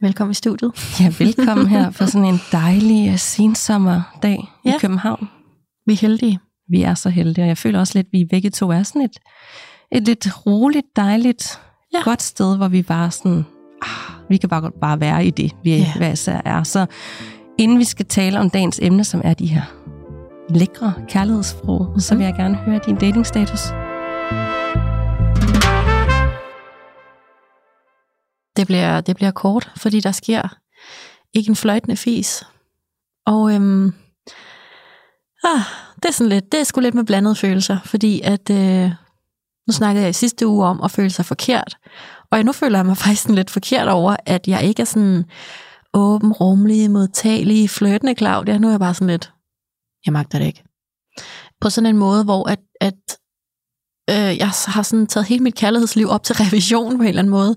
Velkommen i studiet. Ja, velkommen her for sådan en dejlig uh, sensommerdag ja. i København. Vi er heldige. Vi er så heldige, og jeg føler også lidt, at vi begge to er sådan et, et lidt roligt, dejligt, ja. godt sted, hvor vi bare sådan, ah, vi kan bare godt bare være i det, vi ja. hver især er. Så inden vi skal tale om dagens emne, som er de her lækre kærlighedsfrog, mm-hmm. så vil jeg gerne høre din datingstatus. Det bliver, det bliver kort, fordi der sker ikke en fløjtende fis. Og øhm, ah, det er sådan lidt, det er sgu lidt med blandede følelser, fordi at, øh, nu snakkede jeg i sidste uge om at føle sig forkert, og nu føler jeg mig faktisk sådan lidt forkert over, at jeg ikke er sådan åben, rummelig, modtagelig, flirtende Claudia. Nu er jeg bare sådan lidt, jeg magter det ikke. På sådan en måde, hvor at, at øh, jeg har sådan taget hele mit kærlighedsliv op til revision på en eller anden måde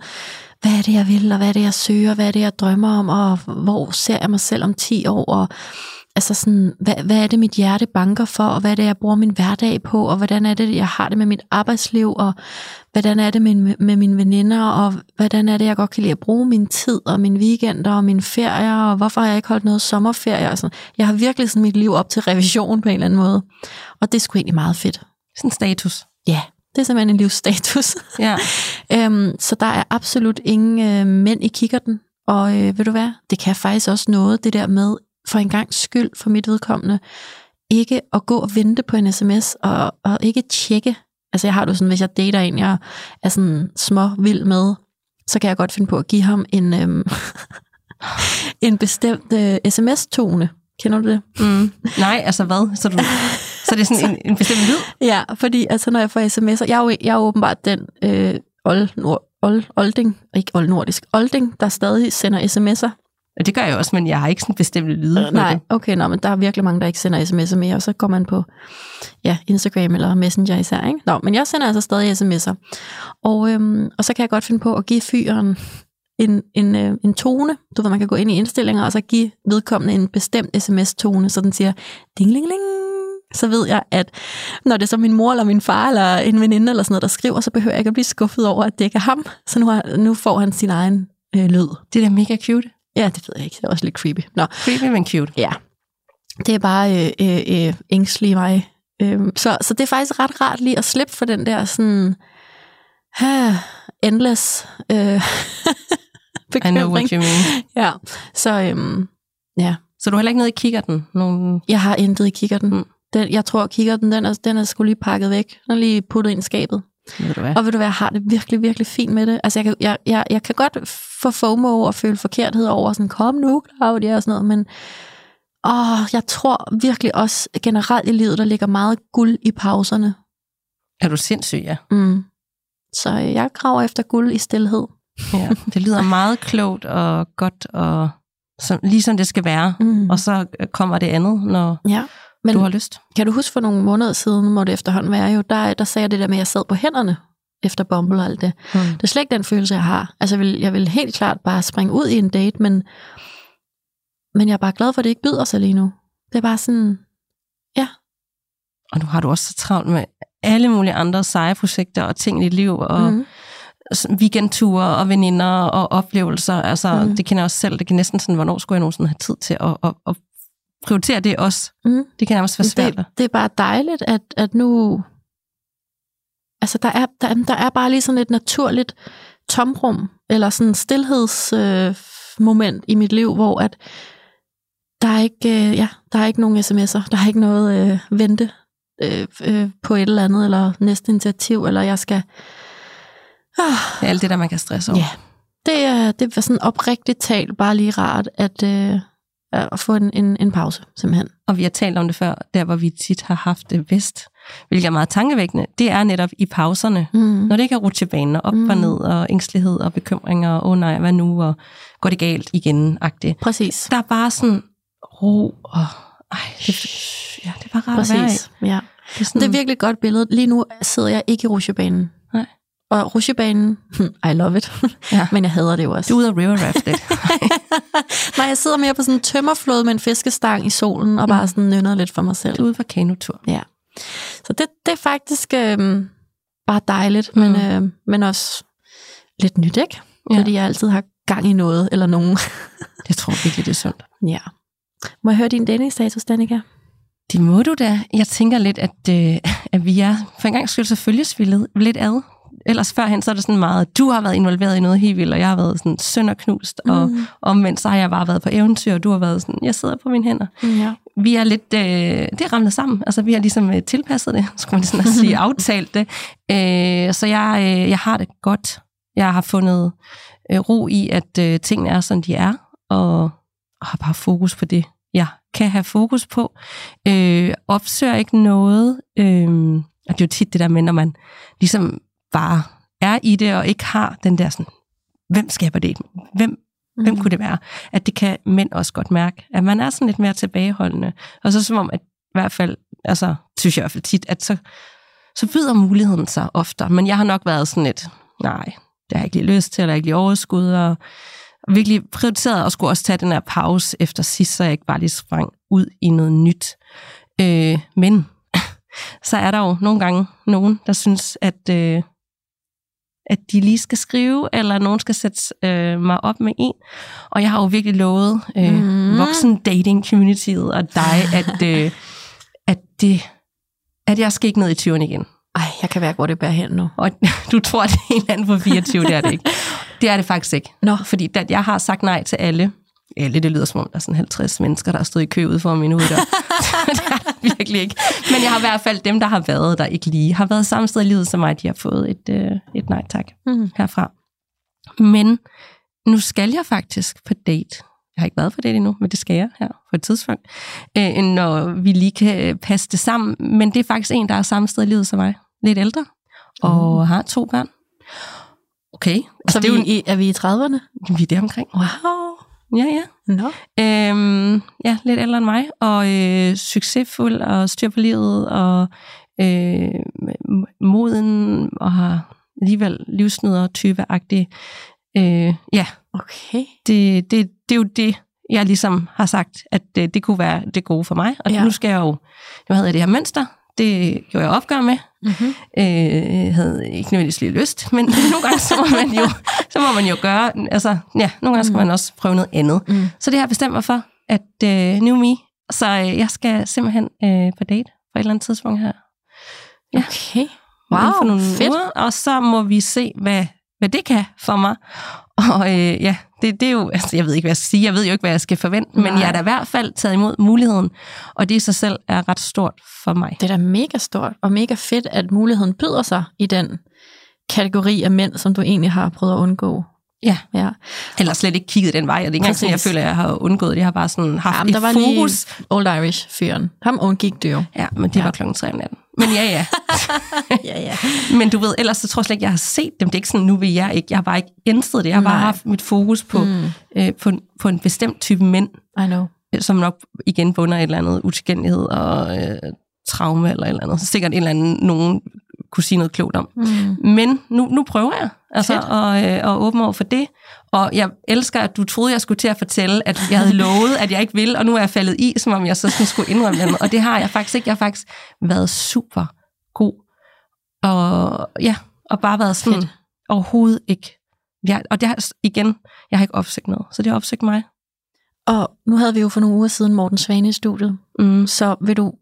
hvad er det, jeg vil, og hvad er det, jeg søger, hvad er det, jeg drømmer om, og hvor ser jeg mig selv om 10 år, og altså sådan, hvad, hvad er det, mit hjerte banker for, og hvad er det, jeg bruger min hverdag på, og hvordan er det, jeg har det med mit arbejdsliv, og hvordan er det med, med mine veninder, og hvordan er det, jeg godt kan lide at bruge min tid, og mine weekender, og mine ferier, og hvorfor har jeg ikke holdt noget sommerferie, og sådan. Jeg har virkelig sådan mit liv op til revision på en eller anden måde, og det er sgu egentlig meget fedt. Sådan status. Ja, det er simpelthen en livsstatus. Ja. øhm, så der er absolut ingen øh, mænd i kikkerten. Og øh, ved du hvad, det kan faktisk også noget, det der med, for en gang skyld for mit vedkommende, ikke at gå og vente på en sms, og, og ikke tjekke. Altså jeg har det sådan, hvis jeg dater en, jeg er sådan små vild med, så kan jeg godt finde på at give ham en, øhm, en bestemt øh, sms-tone. Kender du det? Mm. Nej, altså hvad? Så, du, så det er sådan en, en bestemt lyd? Ja, fordi altså, når jeg får sms'er, jeg er jo, jeg er åbenbart den øh, old, nord, old, olding, ikke old nordisk, olding, der stadig sender sms'er. Det gør jeg også, men jeg har ikke sådan bestemte lyde. Øh, nej, det. okay, nå, men der er virkelig mange, der ikke sender sms'er mere, og så går man på ja, Instagram eller Messenger især. Ikke? Nå, men jeg sender altså stadig sms'er. Og, øhm, og så kan jeg godt finde på at give fyren en, en, øh, en tone. Du ved, man kan gå ind i indstillinger, og så give vedkommende en bestemt sms-tone, så den siger ding, ling, ling, så ved jeg, at når det er så min mor eller min far eller en veninde eller sådan noget, der skriver, så behøver jeg ikke at blive skuffet over, at det ikke er ham. Så nu, har, nu får han sin egen øh, lyd. Det er da mega cute. Ja, det ved jeg ikke. Det er også lidt creepy. Nå. Creepy, men cute. Ja. Det er bare øh, øh, øh, ængstelig mig. Øh, så, så det er faktisk ret rart lige at slippe for den der sådan uh, endless øh, I know what you mean. Ja, så øhm, ja. Så du har heller ikke noget i kikkerten? Nogen... Jeg har intet i kikkerten. Mm. Den, jeg tror, at kikkerten, den er, den er sgu lige pakket væk. Den er lige puttet ind i skabet. Ved du hvad? Og ved du hvad, jeg har det virkelig, virkelig fint med det. Altså, jeg kan, jeg, jeg, jeg kan godt få FOMO og føle forkerthed over sådan, kom nu, Claudia, og sådan noget, men åh, jeg tror virkelig også generelt i livet, der ligger meget guld i pauserne. Er du sindssyg, ja? Mm. Så jeg graver efter guld i stillhed. Ja, det lyder meget klogt og godt, og som, lige som det skal være. Mm. Og så kommer det andet, når ja, men du har lyst. Kan du huske for nogle måneder siden, må det efterhånden være jo, der, der sagde jeg det der med, at jeg sad på hænderne efter Bumble og alt det. Mm. Det er slet ikke den følelse, jeg har. Altså, jeg vil, jeg vil helt klart bare springe ud i en date, men, men jeg er bare glad for, at det ikke byder sig lige nu. Det er bare sådan, ja. Og nu har du også så travlt med alle mulige andre seje projekter og ting i dit liv, og mm weekendture og veninder og oplevelser. Altså, mm. det kender jeg også selv. Det kan næsten sådan, hvornår skulle jeg nogensinde have tid til at, at, at prioritere det også. Mm. Det kan nærmest være svært. Det, det er bare dejligt, at, at nu... Altså, der er, der, der er bare lige sådan et naturligt tomrum, eller sådan en stillhedsmoment øh, i mit liv, hvor at der er ikke, øh, ja, der er ikke nogen sms'er, der er ikke noget øh, vente øh, øh, på et eller andet, eller næste initiativ, eller jeg skal Ah. Det er alt det der, man kan stresse over. Ja, det er, det er sådan oprigtigt talt bare lige rart, at, øh, at få en, en, en pause, simpelthen. Og vi har talt om det før, der hvor vi tit har haft det bedst. hvilket er meget tankevækkende, det er netop i pauserne, mm. når det ikke er rutsjebaner op mm. og ned, og ængstelighed og bekymringer, og oh nej, hvad nu, og går det galt igen, agtigt. Præcis. Der er bare sådan ro, og ej, det, ja, det er bare rart Præcis. at være i. Ja. Det er, sådan, det er virkelig et godt billede. Lige nu sidder jeg ikke i rutsjebanen. Nej. Og rutsjebanen, I love it, ja. men jeg hader det jo også. Du er ude af river raft Nej, jeg sidder mere på sådan en tømmerflod med en fiskestang i solen, og bare mm. sådan nynner lidt for mig selv. Du er ude for kanotur. Ja. Så det, det er faktisk øh, bare dejligt, mm. men, øh, men også lidt nyt, ikke? Ja. Fordi jeg altid har gang i noget eller nogen. jeg tror virkelig, det er sundt. Ja. Må jeg høre din datingstatus, Danika? Det må du da. Jeg tænker lidt, at, øh, at vi er for en gang skyld selvfølgelig lidt ad ellers førhen, så er det sådan meget, du har været involveret i noget helt vildt, og jeg har været sådan sønderknust, mm. og omvendt så har jeg bare været på eventyr, og du har været sådan, jeg sidder på mine hænder. Ja. Vi er lidt, øh, det er ramlet sammen, altså vi har ligesom øh, tilpasset det, skulle man sådan at sige, aftalt det. Øh, så jeg, øh, jeg har det godt. Jeg har fundet øh, ro i, at øh, tingene er, som de er, og, og har bare fokus på det, jeg kan have fokus på. Øh, opsøger ikke noget, øh, og det er jo tit det der med, når man ligesom bare er i det, og ikke har den der sådan, hvem skaber det? Hvem, mm. hvem kunne det være? At det kan mænd også godt mærke, at man er sådan lidt mere tilbageholdende. Og så som om, at i hvert fald, altså, synes jeg i hvert fald tit, at så, så byder muligheden sig ofte. Men jeg har nok været sådan lidt, nej, det har jeg ikke lige lyst til, eller ikke lige overskud, og virkelig prioriteret at skulle også tage den her pause efter sidst, så jeg ikke bare lige sprang ud i noget nyt. Øh, men så er der jo nogle gange nogen, der synes, at, øh, at de lige skal skrive, eller nogen skal sætte øh, mig op med en. Og jeg har jo virkelig lovet øh, mm. voksen dating communityet og dig, at, øh, at, det, at jeg skal ikke ned i 20'erne igen. Ej, jeg kan være, hvor det bærer hen nu. Og du tror, det er en eller anden på 24, det er det ikke. Det er det faktisk ikke. Nå. Fordi da jeg har sagt nej til alle, alle, det lyder som om, der er sådan 50 mennesker, der har stået i kø ude for min ude der. det er virkelig ikke. Men jeg har i hvert fald dem, der har været der ikke lige, har været samme sted i livet som mig, de har fået et, øh, et nej tak mm. herfra. Men nu skal jeg faktisk på date. Jeg har ikke været på det endnu, men det skal jeg her på et tidspunkt, øh, når vi lige kan passe det sammen. Men det er faktisk en, der er samme sted i livet som mig. Lidt ældre, og mm. har to børn. Okay. Altså, så vi, er, er vi i 30'erne? Vi er der omkring. Wow. Ja, ja. No. Øhm, ja, lidt ældre end mig, og øh, succesfuld og styr på livet, og øh, moden, og har alligevel livsnyder typeagtig. Øh, ja. Okay. Det, det, det er jo det, jeg ligesom har sagt, at det, det kunne være det gode for mig. Og ja. nu skal jeg jo, nu havde jeg det her mønster, det gjorde jeg opgør med. Mm-hmm. Øh, havde ikke nødvendigvis lige lyst, men nogle gange så må man jo, så må man jo gøre, altså ja, nogle gange skal mm. man også prøve noget andet. Mm. Så det har jeg bestemt mig for, at uh, new me, så uh, jeg skal simpelthen uh, på date på et eller andet tidspunkt her. Ja. Okay. Wow, for nogle fedt. Uger, og så må vi se, hvad, hvad det kan for mig. Og øh, ja, det, det er jo, altså, jeg ved ikke, hvad jeg skal sige, jeg ved jo ikke, hvad jeg skal forvente, Nej. men jeg er da i hvert fald taget imod muligheden, og det i sig selv er ret stort for mig. Det er da mega stort, og mega fedt, at muligheden byder sig i den kategori af mænd, som du egentlig har prøvet at undgå. Ja. ja. Eller slet ikke kigget den vej, og det er ikke engang sådan, jeg føler, at jeg har undgået det. Jeg har bare sådan haft Jamen, der var fokus. Lige Old Irish-fyren. Ham undgik det jo. Ja, men det ja. var klokken 3 om natten. Men ja, ja. ja, ja. Men du ved, ellers så tror jeg slet ikke, jeg har set dem. Det er ikke sådan, nu vil jeg ikke. Jeg har bare ikke ændret det. Jeg har Nej. bare haft mit fokus på, mm. øh, på, på en bestemt type mænd. I know. Som nok igen bunder et eller andet utilgængelighed og øh, traume eller et eller andet. Så sikkert en eller anden, nogen kunne sige noget klogt om. Mm. Men nu, nu prøver jeg altså, at, øh, at åbne over for det. Og jeg elsker, at du troede, jeg skulle til at fortælle, at jeg havde lovet, at jeg ikke ville, og nu er jeg faldet i, som om jeg så sådan skulle indrømme det. Og det har jeg faktisk ikke. Jeg har faktisk været super god. Og ja, og bare været sådan Fedt. overhovedet ikke. Ja, og det har, igen, jeg har ikke opsøgt noget, så det har opsøgt mig. Og nu havde vi jo for nogle uger siden Morten Svane i studiet, mm. så vil du,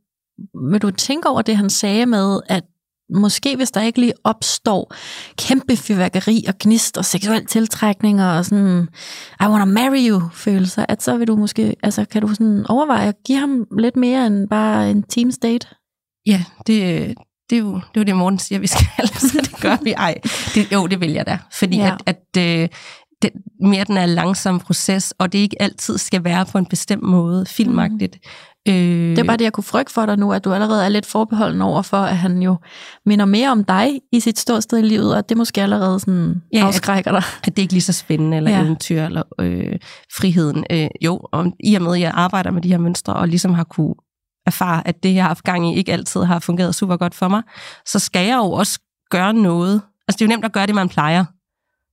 vil du tænke over det, han sagde med, at måske hvis der ikke lige opstår kæmpe fyrværkeri og gnist og seksuel tiltrækning og sådan, I wanna marry you følelser, at så vil du måske, altså kan du sådan overveje at give ham lidt mere end bare en team state? Ja, det, det er jo det, er jo det Morten siger, vi skal, så det gør vi. Ej, det, jo, det vil jeg da. Fordi ja. at, at øh, det, mere den er langsom proces, og det ikke altid skal være på en bestemt måde, filmagtigt. Øh, det er bare det, jeg kunne frygte for dig nu, at du allerede er lidt forbeholden over for, at han jo minder mere om dig i sit ståsted i livet, og det måske allerede sådan ja, afskrækker dig. At, at det ikke lige så spændende, eller ja. eventyr, eller øh, friheden. Øh, jo, og i og med, at jeg arbejder med de her mønstre, og ligesom har kunne erfare, at det, jeg har haft gang i, ikke altid har fungeret super godt for mig, så skal jeg jo også gøre noget. Altså, det er jo nemt at gøre det, man plejer.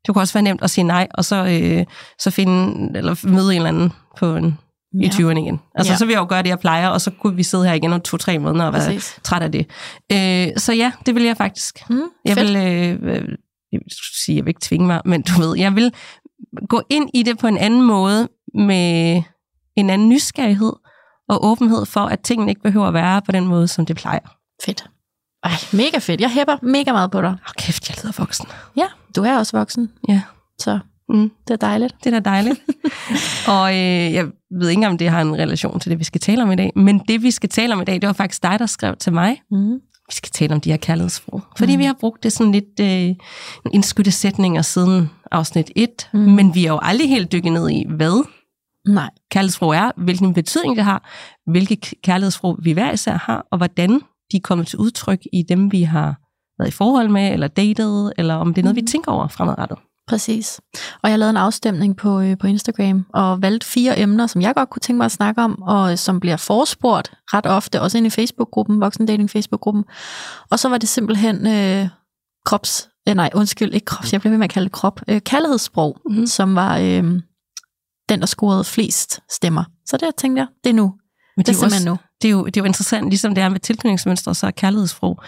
Det kunne også være nemt at sige nej, og så, øh, så finde, eller møde en eller anden på en, ja. i 20'erne igen. Altså, ja. så vil jeg jo gøre det, jeg plejer, og så kunne vi sidde her igen om to-tre måneder og være Præcis. træt af det. Øh, så ja, det vil jeg faktisk. Mm, jeg fedt. vil, øh, øh jeg vil sige, jeg vil ikke tvinge mig, men du ved, jeg vil gå ind i det på en anden måde, med en anden nysgerrighed og åbenhed for, at tingene ikke behøver at være på den måde, som det plejer. Fedt. Ej, mega fedt. Jeg hæpper mega meget på dig. Åh, kæft, jeg lyder voksen. Ja, du er også voksen. Ja. Så mm. det er dejligt. Det er da dejligt. og øh, jeg ved ikke, om det har en relation til det, vi skal tale om i dag. Men det, vi skal tale om i dag, det var faktisk dig, der skrev til mig. Mm. Vi skal tale om de her kærlighedssprog. Fordi mm. vi har brugt det sådan lidt øh, indskudte sætninger siden afsnit 1. Mm. Men vi har jo aldrig helt dykket ned i, hvad Nej. kærlighedsfrog er, hvilken betydning det har, hvilke kærlighedsfrog vi hver især har, og hvordan de er kommet til udtryk i dem, vi har været i forhold med, eller datet, eller om det er noget, mm. vi tænker over fremadrettet. Præcis. Og jeg lavede en afstemning på, øh, på Instagram, og valgte fire emner, som jeg godt kunne tænke mig at snakke om, og som bliver forspurgt ret ofte, også ind i Facebook-gruppen, Voksendating Facebook-gruppen. Og så var det simpelthen øh, krops... Eh, nej, undskyld, ikke krops, jeg bliver ved med at kalde det krop. Øh, kærlighedssprog, mm. som var øh, den, der scorede flest stemmer. Så det tænkte jeg, det er nu. Men det, det er simpelthen også, nu. Det er, jo, det er jo interessant, ligesom det er med tilknytningsmønstre, så er kærlighedsfrog.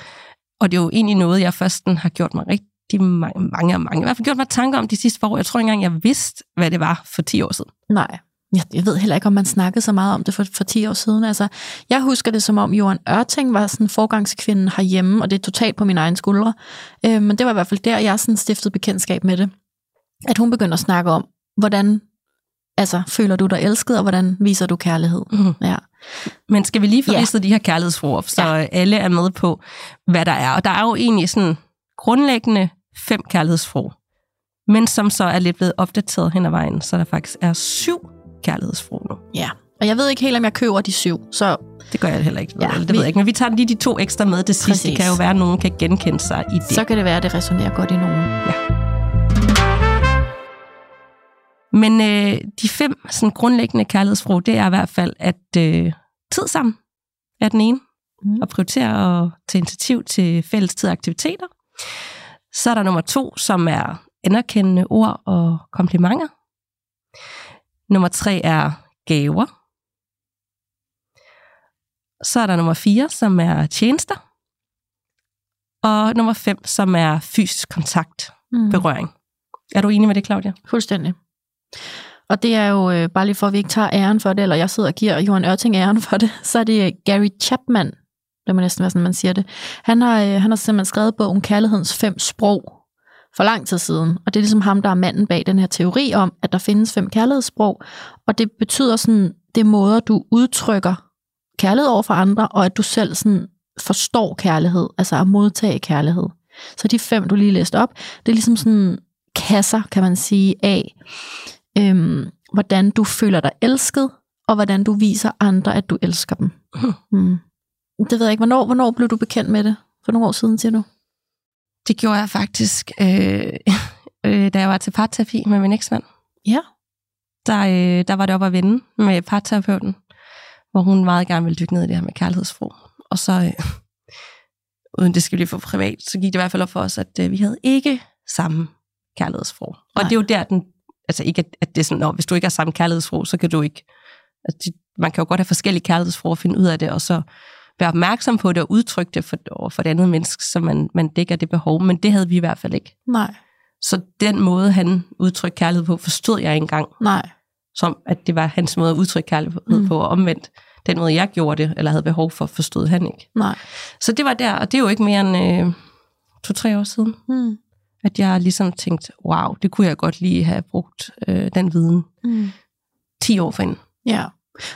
Og det er jo egentlig noget, jeg først har gjort mig rigtig mange, mange, mange, i hvert fald gjort mig tanker om de sidste par år. Jeg tror ikke engang, jeg vidste, hvad det var for 10 år siden. Nej, jeg, jeg ved heller ikke, om man snakkede så meget om det for, for 10 år siden. Altså, jeg husker det som om, Johan Ørting var sådan forgangskvinden herhjemme, og det er totalt på min egen skuldre. Øh, men det var i hvert fald der, jeg sådan stiftede bekendtskab med det. At hun begyndte at snakke om, hvordan altså, føler du dig elsket, og hvordan viser du kærlighed? Mm. Ja. Men skal vi lige få ja. de her kærlighedsord, så ja. alle er med på, hvad der er. Og der er jo egentlig sådan grundlæggende fem kærlighedsfrog, men som så er lidt blevet opdateret hen ad vejen, så der faktisk er syv kærlighedsfrog nu. Ja, og jeg ved ikke helt, om jeg køber de syv, så... Det gør jeg heller ikke. Ja, det vi... ved jeg ikke, men vi tager lige de to ekstra med det sidste. Det kan jo være, at nogen kan genkende sig i det. Så kan det være, at det resonerer godt i nogen. Ja. Men øh, de fem sådan grundlæggende kærlighedssprog, det er i hvert fald, at øh, tid sammen er den ene. Mm. At prioritere og tage initiativ til fælles tid og aktiviteter. Så er der nummer to, som er anerkendende ord og komplimenter. Nummer tre er gaver. Så er der nummer fire, som er tjenester. Og nummer fem, som er fysisk kontakt, mm. berøring. Er du enig med det, Claudia? Fuldstændig. Og det er jo, øh, bare lige for at vi ikke tager æren for det, eller jeg sidder og giver Johan Ørting æren for det, så er det Gary Chapman, det må næsten være sådan, man siger det. Han har, øh, han har simpelthen skrevet bogen Kærlighedens fem sprog for lang tid siden. Og det er ligesom ham, der er manden bag den her teori om, at der findes fem kærlighedssprog. Og det betyder sådan, det måder, du udtrykker kærlighed over for andre, og at du selv sådan forstår kærlighed, altså at modtage kærlighed. Så de fem, du lige læste op, det er ligesom sådan kasser, kan man sige, af, øhm, hvordan du føler dig elsket, og hvordan du viser andre, at du elsker dem. Mm. Det ved jeg ikke. Hvornår, hvornår blev du bekendt med det? For nogle år siden, siger du? Det gjorde jeg faktisk, øh, øh, da jeg var til parterapi med min eksmand. Ja. Der, øh, der var det op at vende med parterapeuten, hvor hun meget gerne ville dykke ned i det her med kærlighedsfro. Og så, øh, uden det skal blive for privat, så gik det i hvert fald op for os, at øh, vi havde ikke samme kærlighedsfrog. Og Nej. det er jo der, den, altså ikke at, at det er sådan, når, hvis du ikke har samme kærlighedsfrog, så kan du ikke, altså, man kan jo godt have forskellige kærlighedsfrog og finde ud af det, og så være opmærksom på det og udtrykke det for, for det andet menneske, så man, man dækker det behov, men det havde vi i hvert fald ikke. Nej. Så den måde, han udtrykte kærlighed på, forstod jeg ikke engang. Nej. Som at det var hans måde at udtrykke kærlighed mm. på, og omvendt den måde, jeg gjorde det, eller havde behov for, forstod han ikke. Nej. Så det var der, og det er jo ikke mere end øh, to-tre år siden. Mm at jeg ligesom tænkte, wow, det kunne jeg godt lige have brugt øh, den viden mm. 10 år forinden. Ja,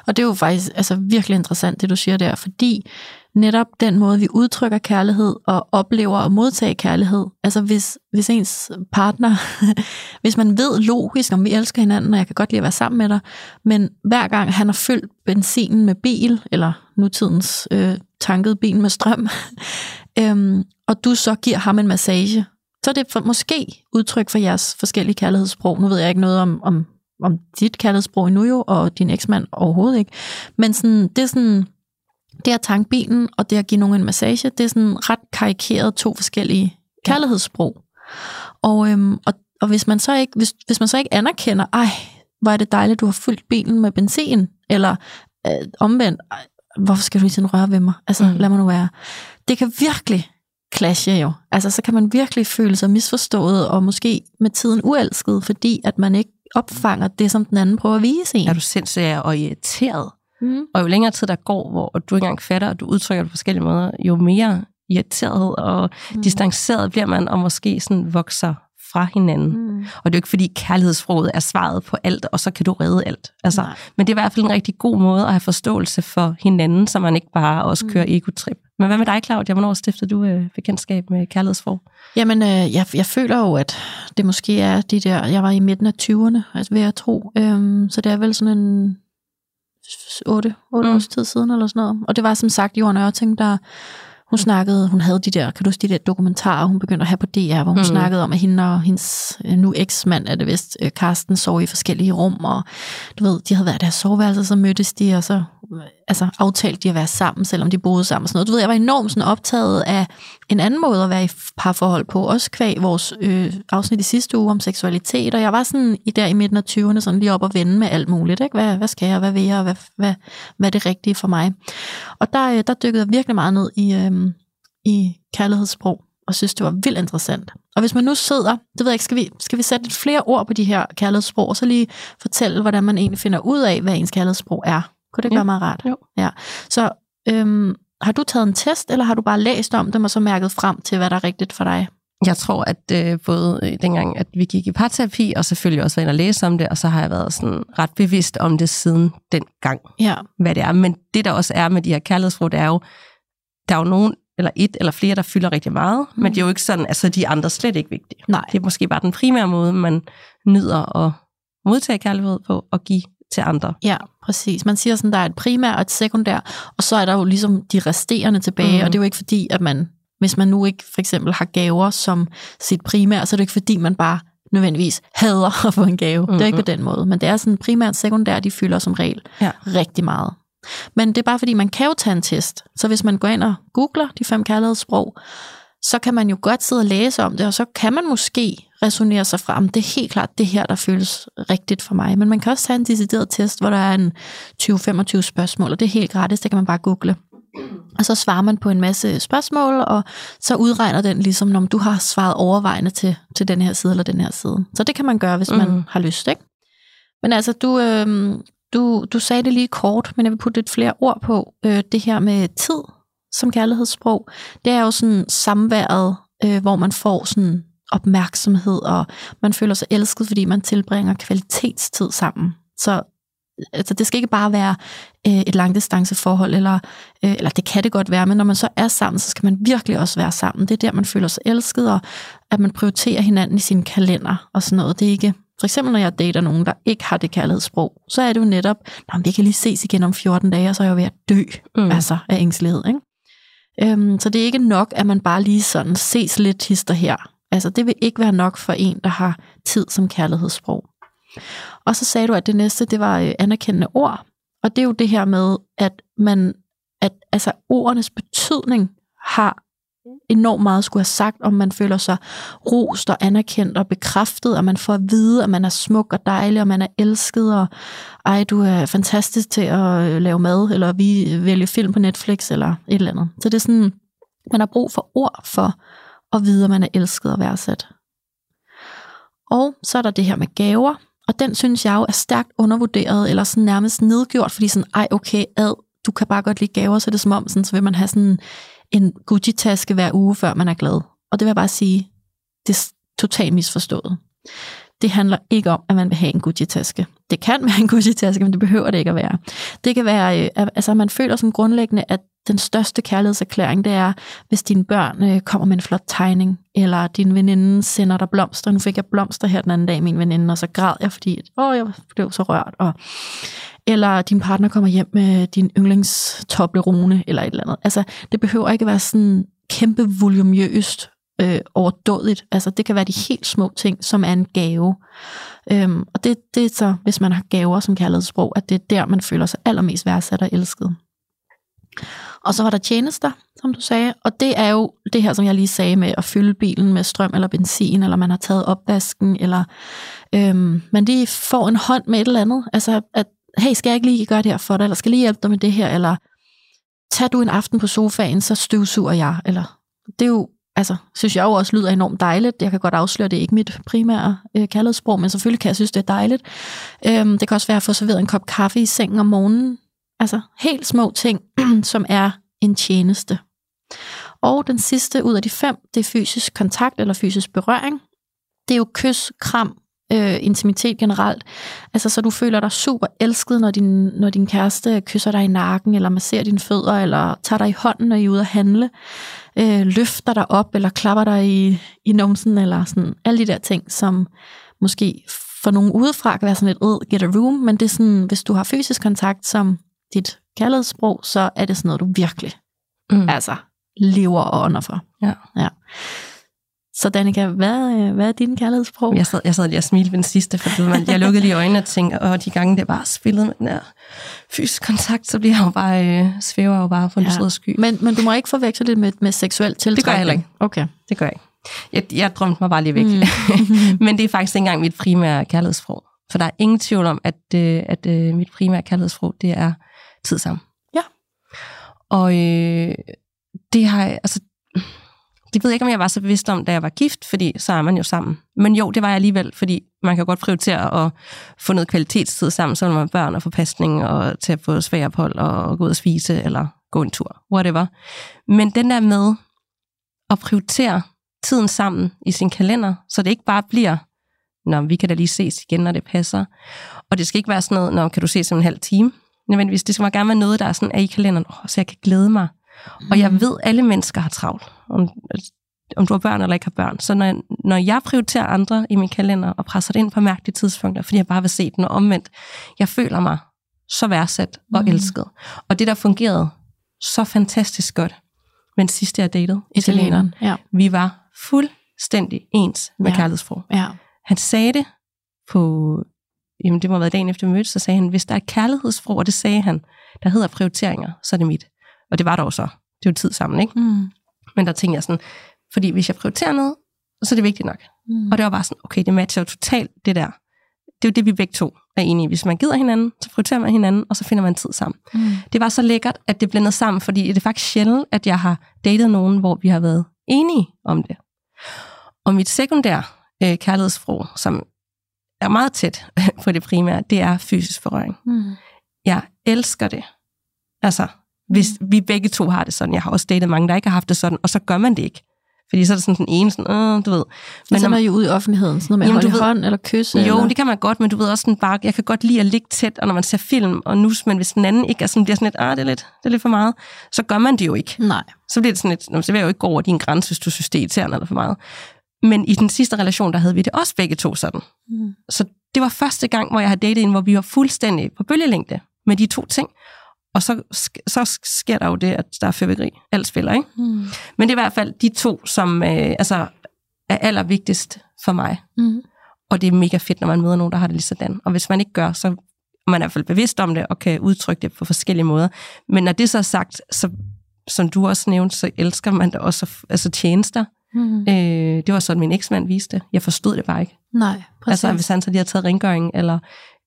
og det er jo faktisk altså, virkelig interessant, det du siger der, fordi netop den måde, vi udtrykker kærlighed og oplever og modtager kærlighed. Altså hvis, hvis ens partner, hvis man ved logisk, om vi elsker hinanden, og jeg kan godt lide at være sammen med dig, men hver gang han har fyldt benzinen med bil, eller nutidens øh, tanket bil med strøm, øhm, og du så giver ham en massage, så er det for, måske udtryk for jeres forskellige kærlighedssprog. Nu ved jeg ikke noget om, om, om dit kærlighedssprog endnu jo, og din eksmand overhovedet ikke. Men sådan, det er sådan, det at tanke bilen, og det at give nogen en massage, det er sådan ret karikeret to forskellige kærlighedssprog. Og, øhm, og, og hvis, man så ikke, hvis, hvis man så ikke anerkender, ej, hvor er det dejligt, du har fyldt bilen med benzin, eller øh, omvendt, ej, hvorfor skal du lige sådan røre ved mig? Altså, mm. lad mig nu være. Det kan virkelig clashe jo. Altså, så kan man virkelig føle sig misforstået, og måske med tiden uelsket, fordi at man ikke opfanger det, som den anden prøver at vise en. Er du sindssygt og irriteret? Mm. Og jo længere tid der går, hvor du ikke engang fatter, og du udtrykker det på forskellige måder, jo mere irriteret og mm. distanceret bliver man, og måske sådan vokser fra hinanden. Mm. Og det er jo ikke, fordi kærlighedsfrodet er svaret på alt, og så kan du redde alt. Altså, men det er i hvert fald en rigtig god måde at have forståelse for hinanden, så man ikke bare også kører mm. egotrip. Men hvad med dig, Claudia? Hvornår stiftede du øh, bekendtskab med kærlighedsforhold? Jamen, øh, jeg, jeg føler jo, at det måske er de der... Jeg var i midten af 20'erne, altså ved at tro. Øhm, så det er vel sådan en 8, 8 mm. års tid siden eller sådan noget. Og det var som sagt Jorden Ørting, der hun snakkede, hun havde de der, kan du huske de der dokumentarer, hun begyndte at have på DR, hvor hun mm. snakkede om, at hende og hendes øh, nu eksmand, er det vist, Karsten, øh, sov i forskellige rum, og du ved, de havde været der soveværelser, så mødtes de, og så altså, aftalte de at være sammen, selvom de boede sammen. Sådan noget. Du ved, jeg var enormt sådan optaget af en anden måde at være i parforhold på, også kvæg vores øh, afsnit i sidste uge om seksualitet, og jeg var sådan i der i midten af 20'erne, sådan lige op og vende med alt muligt. Ikke? Hvad, hvad skal jeg, hvad vil jeg, hvad, hvad, hvad er det rigtige for mig? Og der, øh, der dykkede jeg virkelig meget ned i, øh, i kærlighedssprog, og synes, det var vildt interessant. Og hvis man nu sidder, det ved jeg ikke, skal vi, skal vi sætte lidt flere ord på de her kærlighedssprog, og så lige fortælle, hvordan man egentlig finder ud af, hvad ens kærlighedssprog er? Kunne det ja. være meget rart? Jo. Ja. Så øhm, har du taget en test, eller har du bare læst om dem, og så mærket frem til, hvad der er rigtigt for dig? Jeg tror, at øh, både øh, dengang, at vi gik i parterapi, og selvfølgelig også været inde og læse om det, og så har jeg været sådan ret bevidst om det siden den gang, ja. hvad det er. Men det, der også er med de her kærlighedsråd, det er jo, der er jo nogen, eller et eller flere, der fylder rigtig meget, mm. men det er jo ikke sådan, altså de andre slet ikke vigtige. Nej. Det er måske bare den primære måde, man nyder at modtage kærlighed på og give til andre. Ja, præcis. Man siger sådan, der er et primær og et sekundær, og så er der jo ligesom de resterende tilbage, mm. og det er jo ikke fordi, at man, hvis man nu ikke for eksempel har gaver som sit primær, så er det ikke fordi, man bare nødvendigvis hader at få en gave. Mm-hmm. Det er ikke på den måde, men det er sådan primært sekundær, de fylder som regel ja. rigtig meget. Men det er bare fordi, man kan jo tage en test. Så hvis man går ind og googler de fem kærlighedssprog, så kan man jo godt sidde og læse om det, og så kan man måske resonere sig frem. Det er helt klart det her, der føles rigtigt for mig. Men man kan også tage en decideret test, hvor der er en 20-25 spørgsmål, og det er helt gratis, det kan man bare google. Og så svarer man på en masse spørgsmål, og så udregner den ligesom, om du har svaret overvejende til, til den her side eller den her side. Så det kan man gøre, hvis mm. man har lyst. Ikke? Men altså, du, øh, du, du sagde det lige kort, men jeg vil putte lidt flere ord på. Øh, det her med tid som kærlighedssprog, det er jo sådan samværet, øh, hvor man får sådan opmærksomhed, og man føler sig elsket, fordi man tilbringer kvalitetstid sammen. Så altså, det skal ikke bare være øh, et langdistanceforhold, eller, øh, eller det kan det godt være, men når man så er sammen, så skal man virkelig også være sammen. Det er der, man føler sig elsket, og at man prioriterer hinanden i sin kalender og sådan noget. Det er ikke, for eksempel når jeg dater nogen, der ikke har det kærlighedssprog, så er det jo netop, at vi kan lige ses igen om 14 dage, og så er jeg jo ved at dø mm. altså, af ængstelighed. Ikke? Øhm, så det er ikke nok, at man bare lige sådan ses lidt hister her. Altså det vil ikke være nok for en, der har tid som kærlighedssprog. Og så sagde du, at det næste, det var øh, anerkendende ord. Og det er jo det her med, at man, at altså ordenes betydning har enormt meget skulle have sagt, om man føler sig rost og anerkendt og bekræftet, og man får at vide, at man er smuk og dejlig, og man er elsket, og ej, du er fantastisk til at øh, lave mad, eller vi vælger film på Netflix, eller et eller andet. Så det er sådan, man har brug for ord for at vide, at man er elsket og værdsat. Og så er der det her med gaver, og den synes jeg jo er stærkt undervurderet, eller sådan nærmest nedgjort, fordi sådan, ej okay, ad, du kan bare godt lide gaver, så er det som om, sådan, så vil man have sådan en Gucci-taske hver uge, før man er glad. Og det vil jeg bare sige, det er totalt misforstået. Det handler ikke om, at man vil have en Gucci-taske. Det kan være en Gucci-taske, men det behøver det ikke at være. Det kan være, øh, altså man føler som grundlæggende, at den største kærlighedserklæring, det er, hvis dine børn øh, kommer med en flot tegning, eller din veninde sender dig blomster. Nu fik jeg blomster her den anden dag, min veninde, og så græd jeg, fordi åh, jeg blev så rørt. Og, eller din partner kommer hjem med din yndlingstoblerone, eller et eller andet. Altså, det behøver ikke være sådan kæmpe volumøst øh, overdådigt. Altså, det kan være de helt små ting, som er en gave. Øhm, og det, det er så, hvis man har gaver som kærlighedssprog, at det er der, man føler sig allermest værdsat og elsket. Og så var der tjenester, som du sagde, og det er jo det her, som jeg lige sagde med at fylde bilen med strøm eller benzin, eller man har taget opvasken, eller øhm, man lige får en hånd med et eller andet. Altså, at, hey, skal jeg ikke lige gøre det her for dig, eller skal jeg lige hjælpe dig med det her, eller tag du en aften på sofaen, så støvsuger jeg, eller det er jo altså, synes jeg jo også lyder enormt dejligt. Jeg kan godt afsløre, det er ikke mit primære øh, kærlighedssprog, men selvfølgelig kan jeg synes, det er dejligt. Øhm, det kan også være at få serveret en kop kaffe i sengen om morgenen. Altså helt små ting, som er en tjeneste. Og den sidste ud af de fem, det er fysisk kontakt eller fysisk berøring. Det er jo kys, kram, øh, intimitet generelt. Altså, så du føler dig super elsket, når din, når din kæreste kysser dig i nakken, eller masserer dine fødder, eller tager dig i hånden, når I er ude at handle, øh, løfter dig op, eller klapper dig i, i numsen, eller sådan alle de der ting, som måske for nogen udefra kan være sådan lidt, get a room, men det er sådan, hvis du har fysisk kontakt som dit kærlighedssprog, så er det sådan noget, du virkelig mm. altså lever og ånder for. Ja. ja. Så Danika, hvad, øh, hvad er din kærlighedssprog? Jeg sad, jeg sad lige og smilte ved den sidste, for man, jeg lukkede lige øjnene og tænkte, og de gange det bare spillet med den her fysisk kontakt, så bliver jeg jo bare, øh, svæver jo bare for en ja. sky. Men, men du må ikke forveksle det med, med seksuel tiltrækning? Det gør jeg heller ikke. Okay. Det gør jeg ikke. Jeg, jeg drømte mig bare lige væk. Mm. men det er faktisk ikke engang mit primære kærlighedssprog. For der er ingen tvivl om, at, øh, at, at mit primære kærlighedssprog, det er tid sammen. Ja. Og øh, det har altså, det ved jeg ikke, om jeg var så bevidst om, da jeg var gift, fordi så er man jo sammen. Men jo, det var jeg alligevel, fordi man kan godt prioritere at få noget kvalitetstid sammen, så man har børn og forpasning og til at få svagophold og gå ud og spise eller gå en tur, whatever. Men den der med at prioritere tiden sammen i sin kalender, så det ikke bare bliver, når vi kan da lige ses igen, når det passer. Og det skal ikke være sådan noget, når kan du ses om en halv time. Nødvendigvis, det skal gerne være noget, der er sådan er i kalenderen, oh, så jeg kan glæde mig og jeg mm. ved, alle mennesker har travlt, om, om du har børn eller ikke har børn. Så når, når jeg prioriterer andre i min kalender og presser det ind på mærkelige tidspunkter, fordi jeg bare vil se den og omvendt, jeg føler mig så værdsat og mm. elsket. Og det, der fungerede så fantastisk godt, men sidste jeg datede, italieneren, ja. vi var fuldstændig ens med ja. kærlighedsfrog. Ja. Han sagde det på, jamen det må have været dagen efter vi mødtes, så sagde han, hvis der er kærlighedsfrog, og det sagde han, der hedder prioriteringer, så er det mit. Og det var der jo så. Det er jo tid sammen, ikke? Mm. Men der tænkte jeg sådan, fordi hvis jeg prioriterer noget, så er det vigtigt nok. Mm. Og det var bare sådan, okay, det matcher jo totalt det der. Det er jo det, vi begge to er enige i. Hvis man gider hinanden, så prioriterer man hinanden, og så finder man tid sammen. Mm. Det var så lækkert, at det blandede sammen, fordi det er faktisk sjældent, at jeg har datet nogen, hvor vi har været enige om det. Og mit sekundære øh, kærlighedsfrog, som er meget tæt på det primære, det er fysisk forrøring. Mm. Jeg elsker det. Altså, hvis vi begge to har det sådan. Jeg har også datet mange, der ikke har haft det sådan, og så gør man det ikke. Fordi så er det sådan den ene, sådan, øh, du ved. Men så er jo ud i offentligheden, sådan noget med jamen, at holde ved, hånd eller kysse? Jo, eller? det kan man godt, men du ved også sådan bare, jeg kan godt lide at ligge tæt, og når man ser film og nus, men hvis den anden ikke er sådan, bliver sådan lidt, ah, det er lidt, det er lidt for meget, så gør man det jo ikke. Nej. Så bliver det sådan lidt, så vil jeg jo ikke gå over din grænse, hvis du synes, det er irriterende eller for meget. Men i den sidste relation, der havde vi det også begge to sådan. Mm. Så det var første gang, hvor jeg har datet en, hvor vi var fuldstændig på bølgelængde med de to ting. Og så, så sker der jo det, at der er fyrværkeri. Alt spiller, ikke? Mm. Men det er i hvert fald de to, som øh, altså, er allervigtigst for mig. Mm. Og det er mega fedt, når man møder nogen, der har det lige sådan. Og hvis man ikke gør, så er man i hvert fald bevidst om det, og kan udtrykke det på forskellige måder. Men når det så er sagt, så, som du også nævnte, så elsker man det også altså tjenester. Mm. Øh, det var sådan, min eksmand viste. Jeg forstod det bare ikke. Nej, præcis. Altså, hvis han så lige havde taget rengøring, eller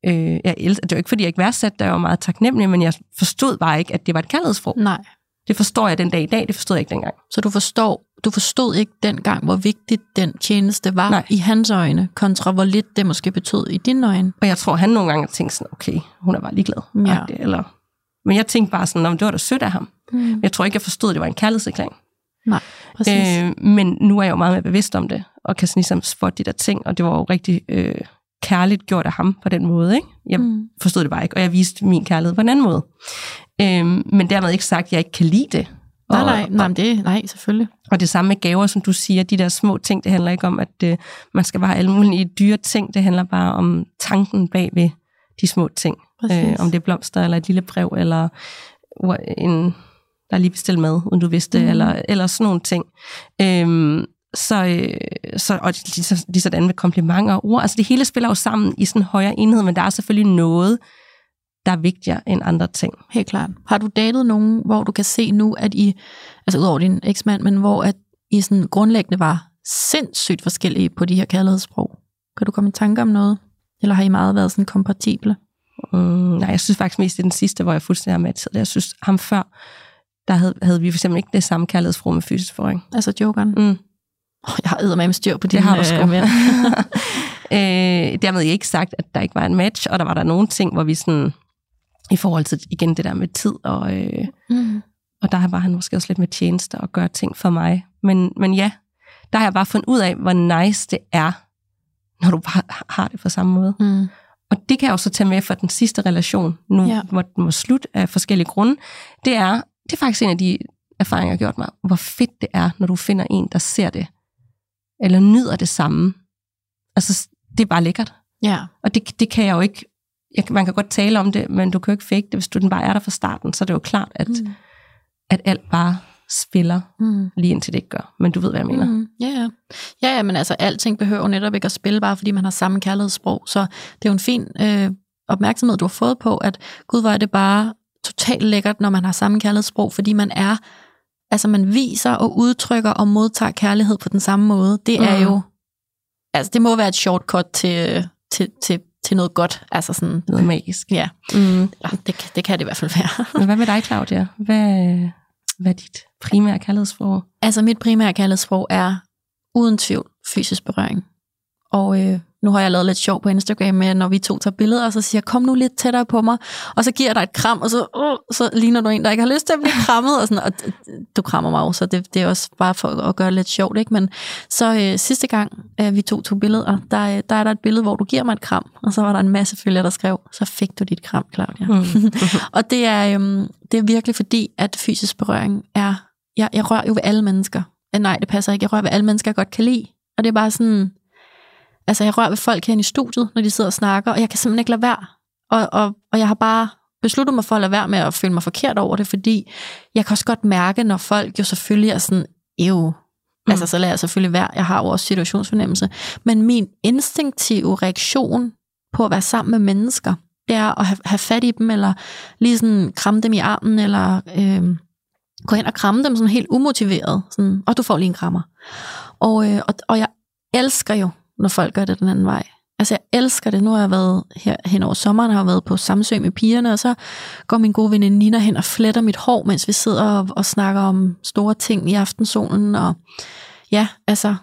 Øh, jeg det var ikke, fordi jeg ikke værdsatte det, jeg var meget taknemmelig, men jeg forstod bare ikke, at det var et kærlighedsfrug. Nej. Det forstår jeg den dag i dag, det forstod jeg ikke dengang. Så du forstår, du forstod ikke dengang, hvor vigtigt den tjeneste var Nej. i hans øjne, kontra hvor lidt det måske betød i dine øjne. Og jeg tror, han nogle gange tænkte sådan, okay, hun er bare ligeglad. Ja. Eller, men jeg tænkte bare sådan, det var da sødt af ham. Mm. Jeg tror ikke, jeg forstod, at det var en kærlighedserklæring. Nej, præcis. Øh, men nu er jeg jo meget mere bevidst om det, og kan sådan ligesom spotte de der ting, og det var jo rigtig øh, kærligt gjort af ham på den måde. Ikke? Jeg mm. forstod det bare ikke, og jeg viste min kærlighed på en anden måde. Øhm, men dermed ikke sagt, at jeg ikke kan lide det. Og, nej, nej, nej, det, nej, selvfølgelig. Og det samme med gaver, som du siger, de der små ting, det handler ikke om, at øh, man skal bare have alle mulige dyre ting. Det handler bare om tanken bag ved de små ting. Øh, om det er blomster, eller et lille brev, eller en, der er lige bestilt mad, uden du vidste, mm. eller, eller sådan nogle ting. Øhm, så, øh, så, og lige, sådan med komplimenter og ord. Altså det hele spiller jo sammen i sådan en højere enhed, men der er selvfølgelig noget, der er vigtigere end andre ting. Helt klart. Har du datet nogen, hvor du kan se nu, at I, altså udover din eksmand, men hvor at I sådan grundlæggende var sindssygt forskellige på de her kærlighedssprog? Kan du komme i tanke om noget? Eller har I meget været sådan kompatible? Mm, nej, jeg synes faktisk mest det er den sidste, hvor jeg fuldstændig har matchet. Jeg synes, ham før, der havde, havde vi for eksempel ikke det samme kærlighedsforhold med fysisk forring. Altså jokeren? Mm. Oh, jeg har med styr på det. Det har du sgu. Øh, øh, dermed ikke sagt, at der ikke var en match, og der var der nogle ting, hvor vi sådan, i forhold til igen det der med tid, og, øh, mm. og der var han måske også lidt med tjenester og gøre ting for mig. Men, men ja, der har jeg bare fundet ud af, hvor nice det er, når du bare har det på samme måde. Mm. Og det kan jeg også tage med for den sidste relation, nu ja. hvor den var slut af forskellige grunde. Det er, det er faktisk en af de erfaringer, jeg har gjort mig, hvor fedt det er, når du finder en, der ser det, eller nyder det samme. Altså, det er bare lækkert. Ja. Og det, det kan jeg jo ikke, jeg, man kan godt tale om det, men du kan jo ikke fake det. Hvis du den bare er der fra starten, så er det jo klart, at, mm. at alt bare spiller, mm. lige indtil det ikke gør. Men du ved, hvad jeg mener. Mm. Ja, ja. ja, ja, men altså, alting behøver netop ikke at spille, bare fordi man har samme kærlighedssprog. Så det er jo en fin øh, opmærksomhed, du har fået på, at gud, hvor er det bare totalt lækkert, når man har samme kærlighedssprog, fordi man er, altså man viser og udtrykker og modtager kærlighed på den samme måde. Det er mm. jo, altså det må være et shortcut til, til, til, til noget godt. Altså sådan, noget magisk. Ja, mm. det, det kan det i hvert fald være. Men hvad med dig, Claudia? Hvad, hvad er dit primære kærlighedssprog? Altså mit primære kærlighedssprog er uden tvivl fysisk berøring. Og øh, nu har jeg lavet lidt sjov på Instagram med, når vi to tager billeder, og så siger kom nu lidt tættere på mig, og så giver jeg dig et kram, og så, uh, så ligner du en, der ikke har lyst til at blive krammet, og, sådan, og du krammer mig også, så det, det er også bare for at gøre det lidt sjovt. Ikke? Men så øh, sidste gang, øh, vi to tog billeder, der, øh, der er der et billede, hvor du giver mig et kram, og så var der en masse følgere, der skrev, så fik du dit kram, Claudia. Mm. og det er, øh, det er virkelig fordi, at fysisk berøring er, jeg, jeg rører jo ved alle mennesker. Nej, det passer ikke. Jeg rører ved alle mennesker, jeg godt kan lide. Og det er bare sådan, Altså, jeg rører ved folk herinde i studiet, når de sidder og snakker, og jeg kan simpelthen ikke lade være. Og, og, og jeg har bare besluttet mig for at lade være med at føle mig forkert over det, fordi jeg kan også godt mærke, når folk jo selvfølgelig er sådan, ev, mm. altså så lader jeg selvfølgelig være, jeg har jo også situationsfornemmelse, men min instinktive reaktion på at være sammen med mennesker, det er at have, have fat i dem, eller lige sådan kramme dem i armen, eller øh, gå hen og kramme dem sådan helt umotiveret, sådan, og du får lige en krammer. Og, øh, og, og jeg elsker jo når folk gør det den anden vej. Altså jeg elsker det. Nu har jeg været her hen over sommeren, har jeg været på Samsø med pigerne, og så går min gode veninde Nina hen og fletter mit hår, mens vi sidder og, og snakker om store ting i aftensolen. Og ja, altså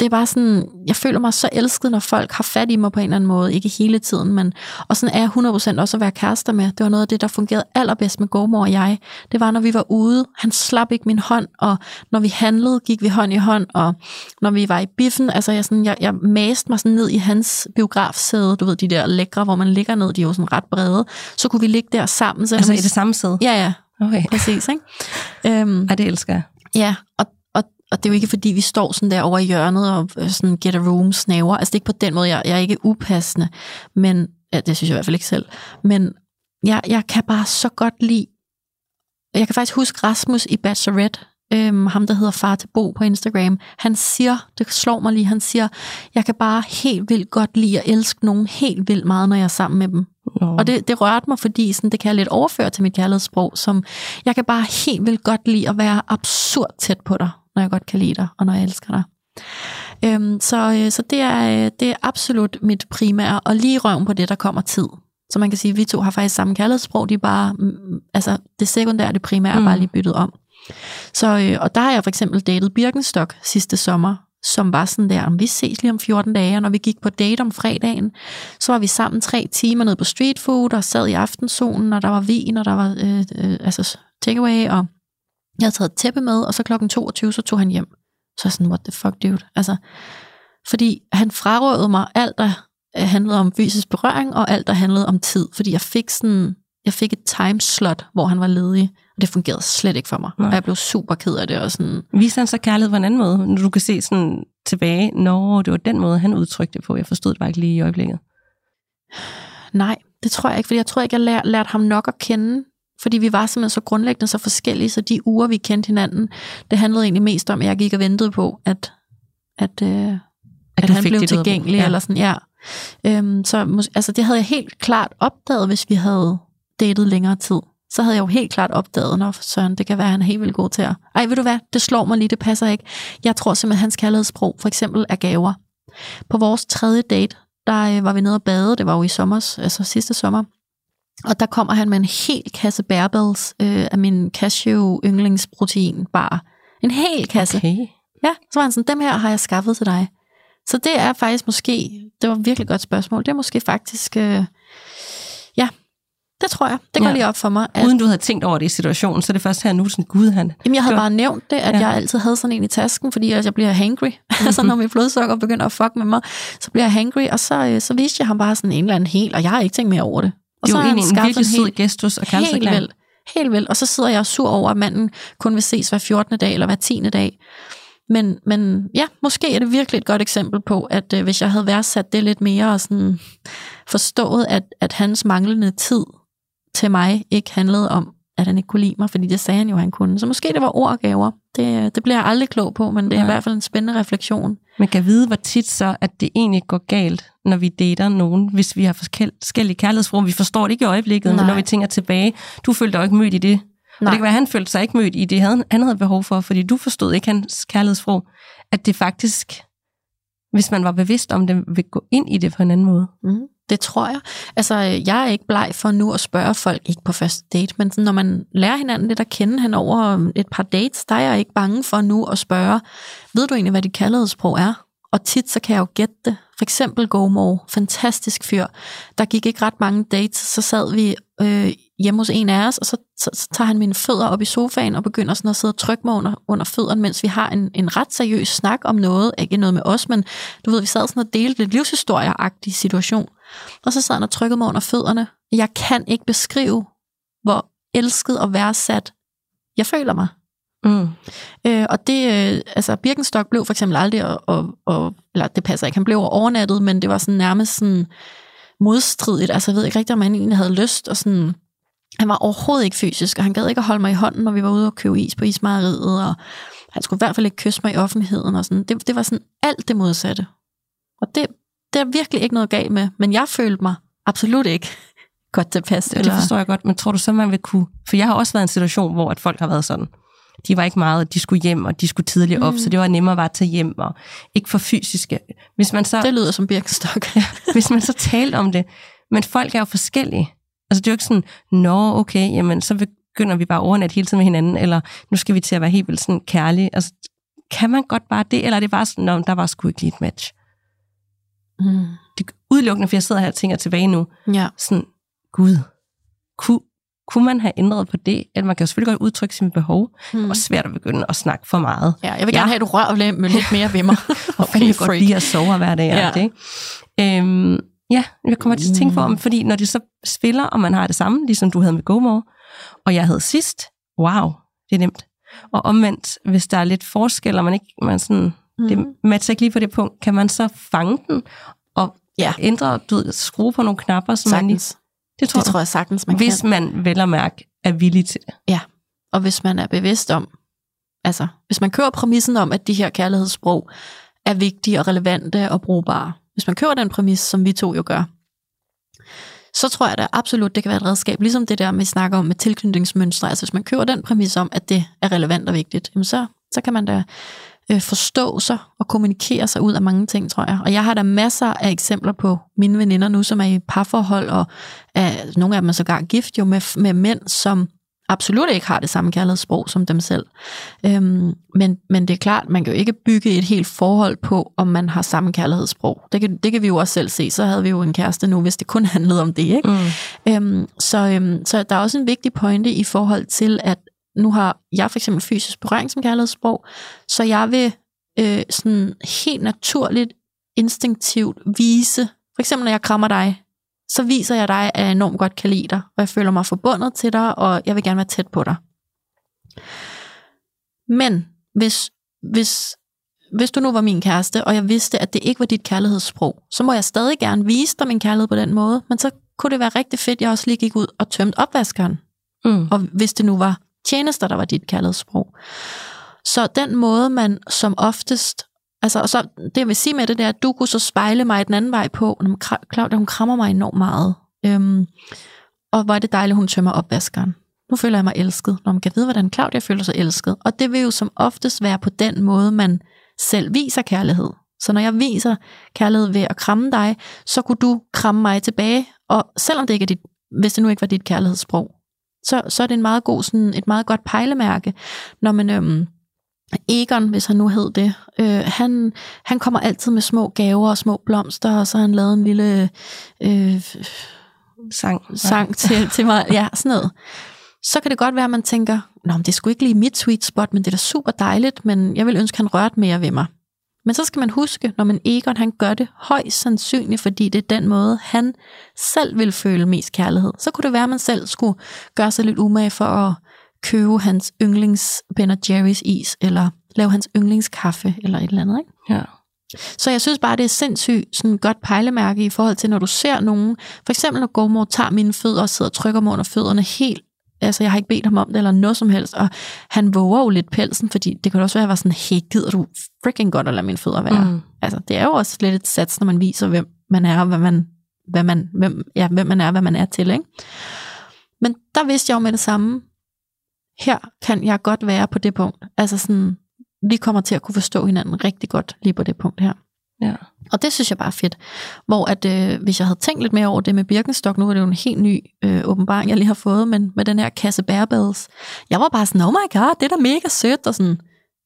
det er bare sådan, jeg føler mig så elsket, når folk har fat i mig på en eller anden måde. Ikke hele tiden, men og sådan er jeg 100% også at være kærester med. Det var noget af det, der fungerede allerbedst med Gormor og jeg. Det var, når vi var ude. Han slap ikke min hånd, og når vi handlede, gik vi hånd i hånd, og når vi var i biffen, altså jeg, sådan, jeg, jeg maste mig sådan ned i hans biografsæde, du ved, de der lækre, hvor man ligger ned, de er jo sådan ret brede, så kunne vi ligge der sammen. Så altså i det samme sæde? Ja, ja. Okay. Præcis, ikke? Um, Ej, det elsker jeg. Ja, og og det er jo ikke, fordi vi står sådan der over i hjørnet og øh, sådan get a room snaver. Altså det er ikke på den måde, jeg, jeg er ikke upassende, men ja, det synes jeg i hvert fald ikke selv. Men jeg, jeg kan bare så godt lide, jeg kan faktisk huske Rasmus i Bachelorette, øhm, ham der hedder Far til Bo på Instagram, han siger, det slår mig lige, han siger, jeg kan bare helt vildt godt lide at elske nogen helt vildt meget, når jeg er sammen med dem. Oh. Og det, det rørte mig, fordi sådan, det kan jeg lidt overføre til mit kærlighedssprog, som jeg kan bare helt vildt godt lide at være absurd tæt på dig når jeg godt kan lide dig, og når jeg elsker dig. Øhm, så, øh, så det, er, øh, det er absolut mit primære, og lige røven på det, der kommer tid. Så man kan sige, at vi to har faktisk samme kærlighedssprog, de er bare, mm, altså det sekundære det primære mm. bare lige byttet om. Så, øh, og der har jeg for eksempel datet Birkenstock sidste sommer, som var sådan der, om vi ses lige om 14 dage, og når vi gik på date om fredagen, så var vi sammen tre timer nede på street food, og sad i aftenzonen, og der var vin, og der var øh, øh, altså takeaway, og jeg havde taget et tæppe med, og så klokken 22, så tog han hjem. Så sådan, what the fuck, dude? Altså, fordi han frarådede mig alt, der handlede om fysisk berøring, og alt, der handlede om tid. Fordi jeg fik sådan, jeg fik et timeslot, hvor han var ledig, og det fungerede slet ikke for mig. Nej. Og jeg blev super ked af det. Og sådan. Viser han så kærlighed på en anden måde, når du kan se sådan tilbage, når det var den måde, han udtrykte det på. Jeg forstod det bare ikke lige i øjeblikket. Nej, det tror jeg ikke, fordi jeg tror ikke, jeg lær, lærte ham nok at kende, fordi vi var simpelthen så grundlæggende så forskellige, så de uger, vi kendte hinanden, det handlede egentlig mest om, at jeg gik og ventede på, at, at, øh, at, at han blev tilgængelig, ja. eller sådan, ja. Øhm, så altså, det havde jeg helt klart opdaget, hvis vi havde datet længere tid. Så havde jeg jo helt klart opdaget, når Søren, det kan være, at han er helt vildt god til at... Ej, ved du hvad, det slår mig lige, det passer ikke. Jeg tror simpelthen, at hans kærlighedssprog for eksempel er gaver. På vores tredje date, der øh, var vi nede og bade, det var jo i sommer, altså sidste sommer, og der kommer han med en hel kasse bærbels øh, af min cashew yndlingsprotein bare. En hel kasse. Okay. Ja, så var han sådan, dem her har jeg skaffet til dig. Så det er faktisk måske, det var et virkelig godt spørgsmål, det er måske faktisk, øh, ja, det tror jeg. Det går ja. lige op for mig. At, Uden du havde tænkt over det i situationen, så er det først her nu, sådan, gud han... Jamen, jeg havde bare nævnt det, at ja. jeg altid havde sådan en i tasken, fordi jeg bliver hangry. Mm-hmm. altså, når mit blodsukker begynder at fuck med mig, så bliver jeg hangry, og så, øh, så viste jeg ham bare sådan en eller anden helt, og jeg har ikke tænkt mere over det. Og jo, så egentlig en virkelig sød gestus og Helt vel. Helt vel. Og så sidder jeg sur over, at manden kun vil ses hver 14. dag eller hver 10. dag. Men, men ja, måske er det virkelig et godt eksempel på, at øh, hvis jeg havde værdsat det lidt mere og sådan forstået, at, at hans manglende tid til mig ikke handlede om, at han ikke kunne lide mig, fordi det sagde han jo, han kunne. Så måske det var ord og gaver. Det, det bliver jeg aldrig klog på, men det er ja. i hvert fald en spændende refleksion. Man kan vide, hvor tit så, at det egentlig går galt, når vi dater nogen, hvis vi har forskellige kærlighedsformer. Vi forstår det ikke i øjeblikket, Nej. men når vi tænker tilbage, du følte dig ikke mødt i det. Nej. Og det kan være, at han følte sig ikke mødt i det, han, havde behov for, fordi du forstod ikke hans kærlighedsform. At det faktisk, hvis man var bevidst om det, vil gå ind i det på en anden måde. Mm. Det tror jeg. Altså, jeg er ikke bleg for nu at spørge folk, ikke på første date, men når man lærer hinanden lidt at kende hen over et par dates, der er jeg ikke bange for nu at spørge, ved du egentlig, hvad dit kærlighedssprog er? Og tit så kan jeg jo gætte det. For eksempel Gomor, fantastisk fyr. Der gik ikke ret mange dates, så sad vi øh, hjemme hos en af os, og så, så, så tager han mine fødder op i sofaen og begynder sådan at sidde og trykke mig under, under fødderne, mens vi har en, en ret seriøs snak om noget. Ikke noget med os, men du ved, vi sad sådan og delte lidt livshistorieagtig situation. Og så sad han og trykkede mig under fødderne. Jeg kan ikke beskrive, hvor elsket og værdsat jeg føler mig. Mm. Øh, og det, øh, altså Birkenstock blev for eksempel aldrig, og, og, og, eller det passer ikke, han blev overnattet, men det var sådan nærmest sådan modstridigt, altså jeg ved ikke rigtig, om han egentlig havde lyst, og sådan, han var overhovedet ikke fysisk, og han gad ikke at holde mig i hånden, når vi var ude og købe is på ismejeriet, og han skulle i hvert fald ikke kysse mig i offentligheden, og sådan. Det, det var sådan alt det modsatte. Og det, det er virkelig ikke noget galt med, men jeg følte mig absolut ikke godt tilpas. Ja, det forstår jeg godt, men tror du så, man vil kunne... For jeg har også været i en situation, hvor at folk har været sådan. De var ikke meget, de skulle hjem, og de skulle tidligt op, mm. så det var nemmere bare at tage hjem, og ikke for fysiske. Hvis man så, det lyder som Birkenstock. ja, hvis man så talte om det. Men folk er jo forskellige. Altså det er jo ikke sådan, nå, okay, jamen så begynder vi bare overnat hele tiden med hinanden, eller nu skal vi til at være helt vildt sådan kærlige. Altså, kan man godt bare det, eller er det bare sådan, nå, der var sgu ikke lige et match? Mm. Det er udelukkende, for jeg sidder her og tænker tilbage nu. Ja. Sådan, gud, kunne, kunne man have ændret på det? At man kan jo selvfølgelig godt udtrykke sine behov. Mm. Er svært at begynde at snakke for meget. Ja, jeg vil gerne ja. have, at du rører lidt, mere ved mig. og okay, jeg godt lide at sove hver dag. Ja. Det, øhm, ja, jeg kommer til at tænke på, om, fordi når det så spiller, og man har det samme, ligesom du havde med GoMore, og jeg havde sidst, wow, det er nemt. Og omvendt, hvis der er lidt forskel, og man ikke man sådan, Mm. Det matcher ikke lige på det punkt. Kan man så fange den og ja. ændre, du ved, skrue på nogle knapper? Som sagtens. Man lige, det tror, det tror jeg sagtens, man Hvis kan. man vel og mærke er villig til det. Ja, og hvis man er bevidst om, altså hvis man kører præmissen om, at de her kærlighedssprog er vigtige og relevante og brugbare. Hvis man kører den præmis, som vi to jo gør, så tror jeg da absolut, det kan være et redskab. Ligesom det der, vi snakker om med tilknytningsmønstre. Altså hvis man kører den præmis om, at det er relevant og vigtigt, jamen så, så kan man da øh, forstå sig og kommunikere sig ud af mange ting, tror jeg. Og jeg har da masser af eksempler på mine veninder nu, som er i parforhold, og er, nogle af dem er sågar gift jo med, med mænd, som absolut ikke har det samme kærlighedssprog som dem selv. Øhm, men, men det er klart, man kan jo ikke bygge et helt forhold på, om man har samme kærlighedssprog. Det kan, det kan vi jo også selv se. Så havde vi jo en kæreste nu, hvis det kun handlede om det. Ikke? Mm. Øhm, så, øhm, så der er også en vigtig pointe i forhold til, at nu har jeg for eksempel fysisk berøring som kærlighedssprog, så jeg vil øh, sådan helt naturligt, instinktivt vise For eksempel, når jeg krammer dig, så viser jeg dig, at jeg enormt godt kan lide dig, og jeg føler mig forbundet til dig, og jeg vil gerne være tæt på dig. Men hvis, hvis, hvis du nu var min kæreste, og jeg vidste, at det ikke var dit kærlighedssprog, så må jeg stadig gerne vise dig min kærlighed på den måde, men så kunne det være rigtig fedt, at jeg også lige gik ud og tømte opvaskeren. Mm. Og hvis det nu var tjenester, der var dit kærlighedssprog. Så den måde, man som oftest Altså, og så, det jeg vil sige med det, det er, at du kunne så spejle mig den anden vej på. Claudia, hun krammer mig enormt meget. Øhm, og hvor er det dejligt, hun tømmer opvaskeren. Nu føler jeg mig elsket, når man kan vide, hvordan Claudia føler sig elsket. Og det vil jo som oftest være på den måde, man selv viser kærlighed. Så når jeg viser kærlighed ved at kramme dig, så kunne du kramme mig tilbage. Og selvom det ikke er dit, hvis det nu ikke var dit kærlighedssprog, så, så er det en meget god, sådan, et meget godt pejlemærke, når man øhm, Egon, hvis han nu hed det, øh, han, han kommer altid med små gaver og små blomster, og så har han lavet en lille øh, sang, sang til, til mig. Ja, sådan noget. Så kan det godt være, at man tænker, Nå, men det skulle ikke lige mit sweet spot, men det er da super dejligt, men jeg vil ønske, at han rørte mere ved mig. Men så skal man huske, når man Egon han gør det højst sandsynligt, fordi det er den måde, han selv vil føle mest kærlighed. Så kunne det være, at man selv skulle gøre sig lidt umage for at købe hans yndlings Ben Jerry's is, eller lave hans yndlingskaffe, eller et eller andet. Ikke? Ja. Så jeg synes bare, det er sindssygt sådan godt pejlemærke i forhold til, når du ser nogen, for eksempel når Gormor tager mine fødder og sidder og trykker mig under fødderne helt, altså jeg har ikke bedt ham om det, eller noget som helst, og han våger jo lidt pelsen, fordi det kan også være, at jeg var sådan, hey, gider du freaking godt at lade mine fødder være? Mm. Altså det er jo også lidt et sats, når man viser, hvem man er, og hvad man, hvad man, hvem, ja, hvem man er, hvad man er til, ikke? Men der vidste jeg jo med det samme, her kan jeg godt være på det punkt. Altså sådan, vi kommer til at kunne forstå hinanden rigtig godt lige på det punkt her. Ja. Og det synes jeg bare er fedt. Hvor at, øh, hvis jeg havde tænkt lidt mere over det med Birkenstock, nu er det jo en helt ny øh, åbenbaring, jeg lige har fået, men med den her kasse bærbels, jeg var bare sådan, oh my god, det er da mega sødt, og sådan,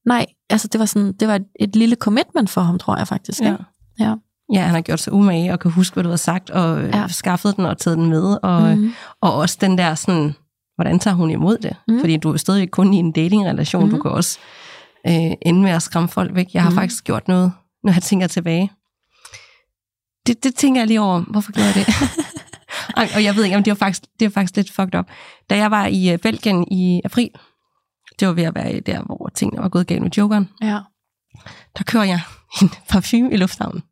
nej, altså det var sådan, det var et, et lille commitment for ham, tror jeg faktisk. Ja. ja. Ja, han har gjort sig umage og kan huske, hvad du har sagt, og ja. skaffet den og taget den med, og, mm. og også den der sådan, hvordan tager hun imod det? Mm. Fordi du er stadig kun i en datingrelation, mm. du kan også øh, ende med at skræmme folk væk. Jeg har mm. faktisk gjort noget, når jeg tænker tilbage. Det, det tænker jeg lige over, hvorfor gjorde jeg det? og jeg ved ikke, om det var faktisk, det var faktisk lidt fucked up. Da jeg var i uh, Belgien i april, det var ved at være der, hvor tingene var gået galt med jokeren. Ja. Der kører jeg en parfume i lufthavnen.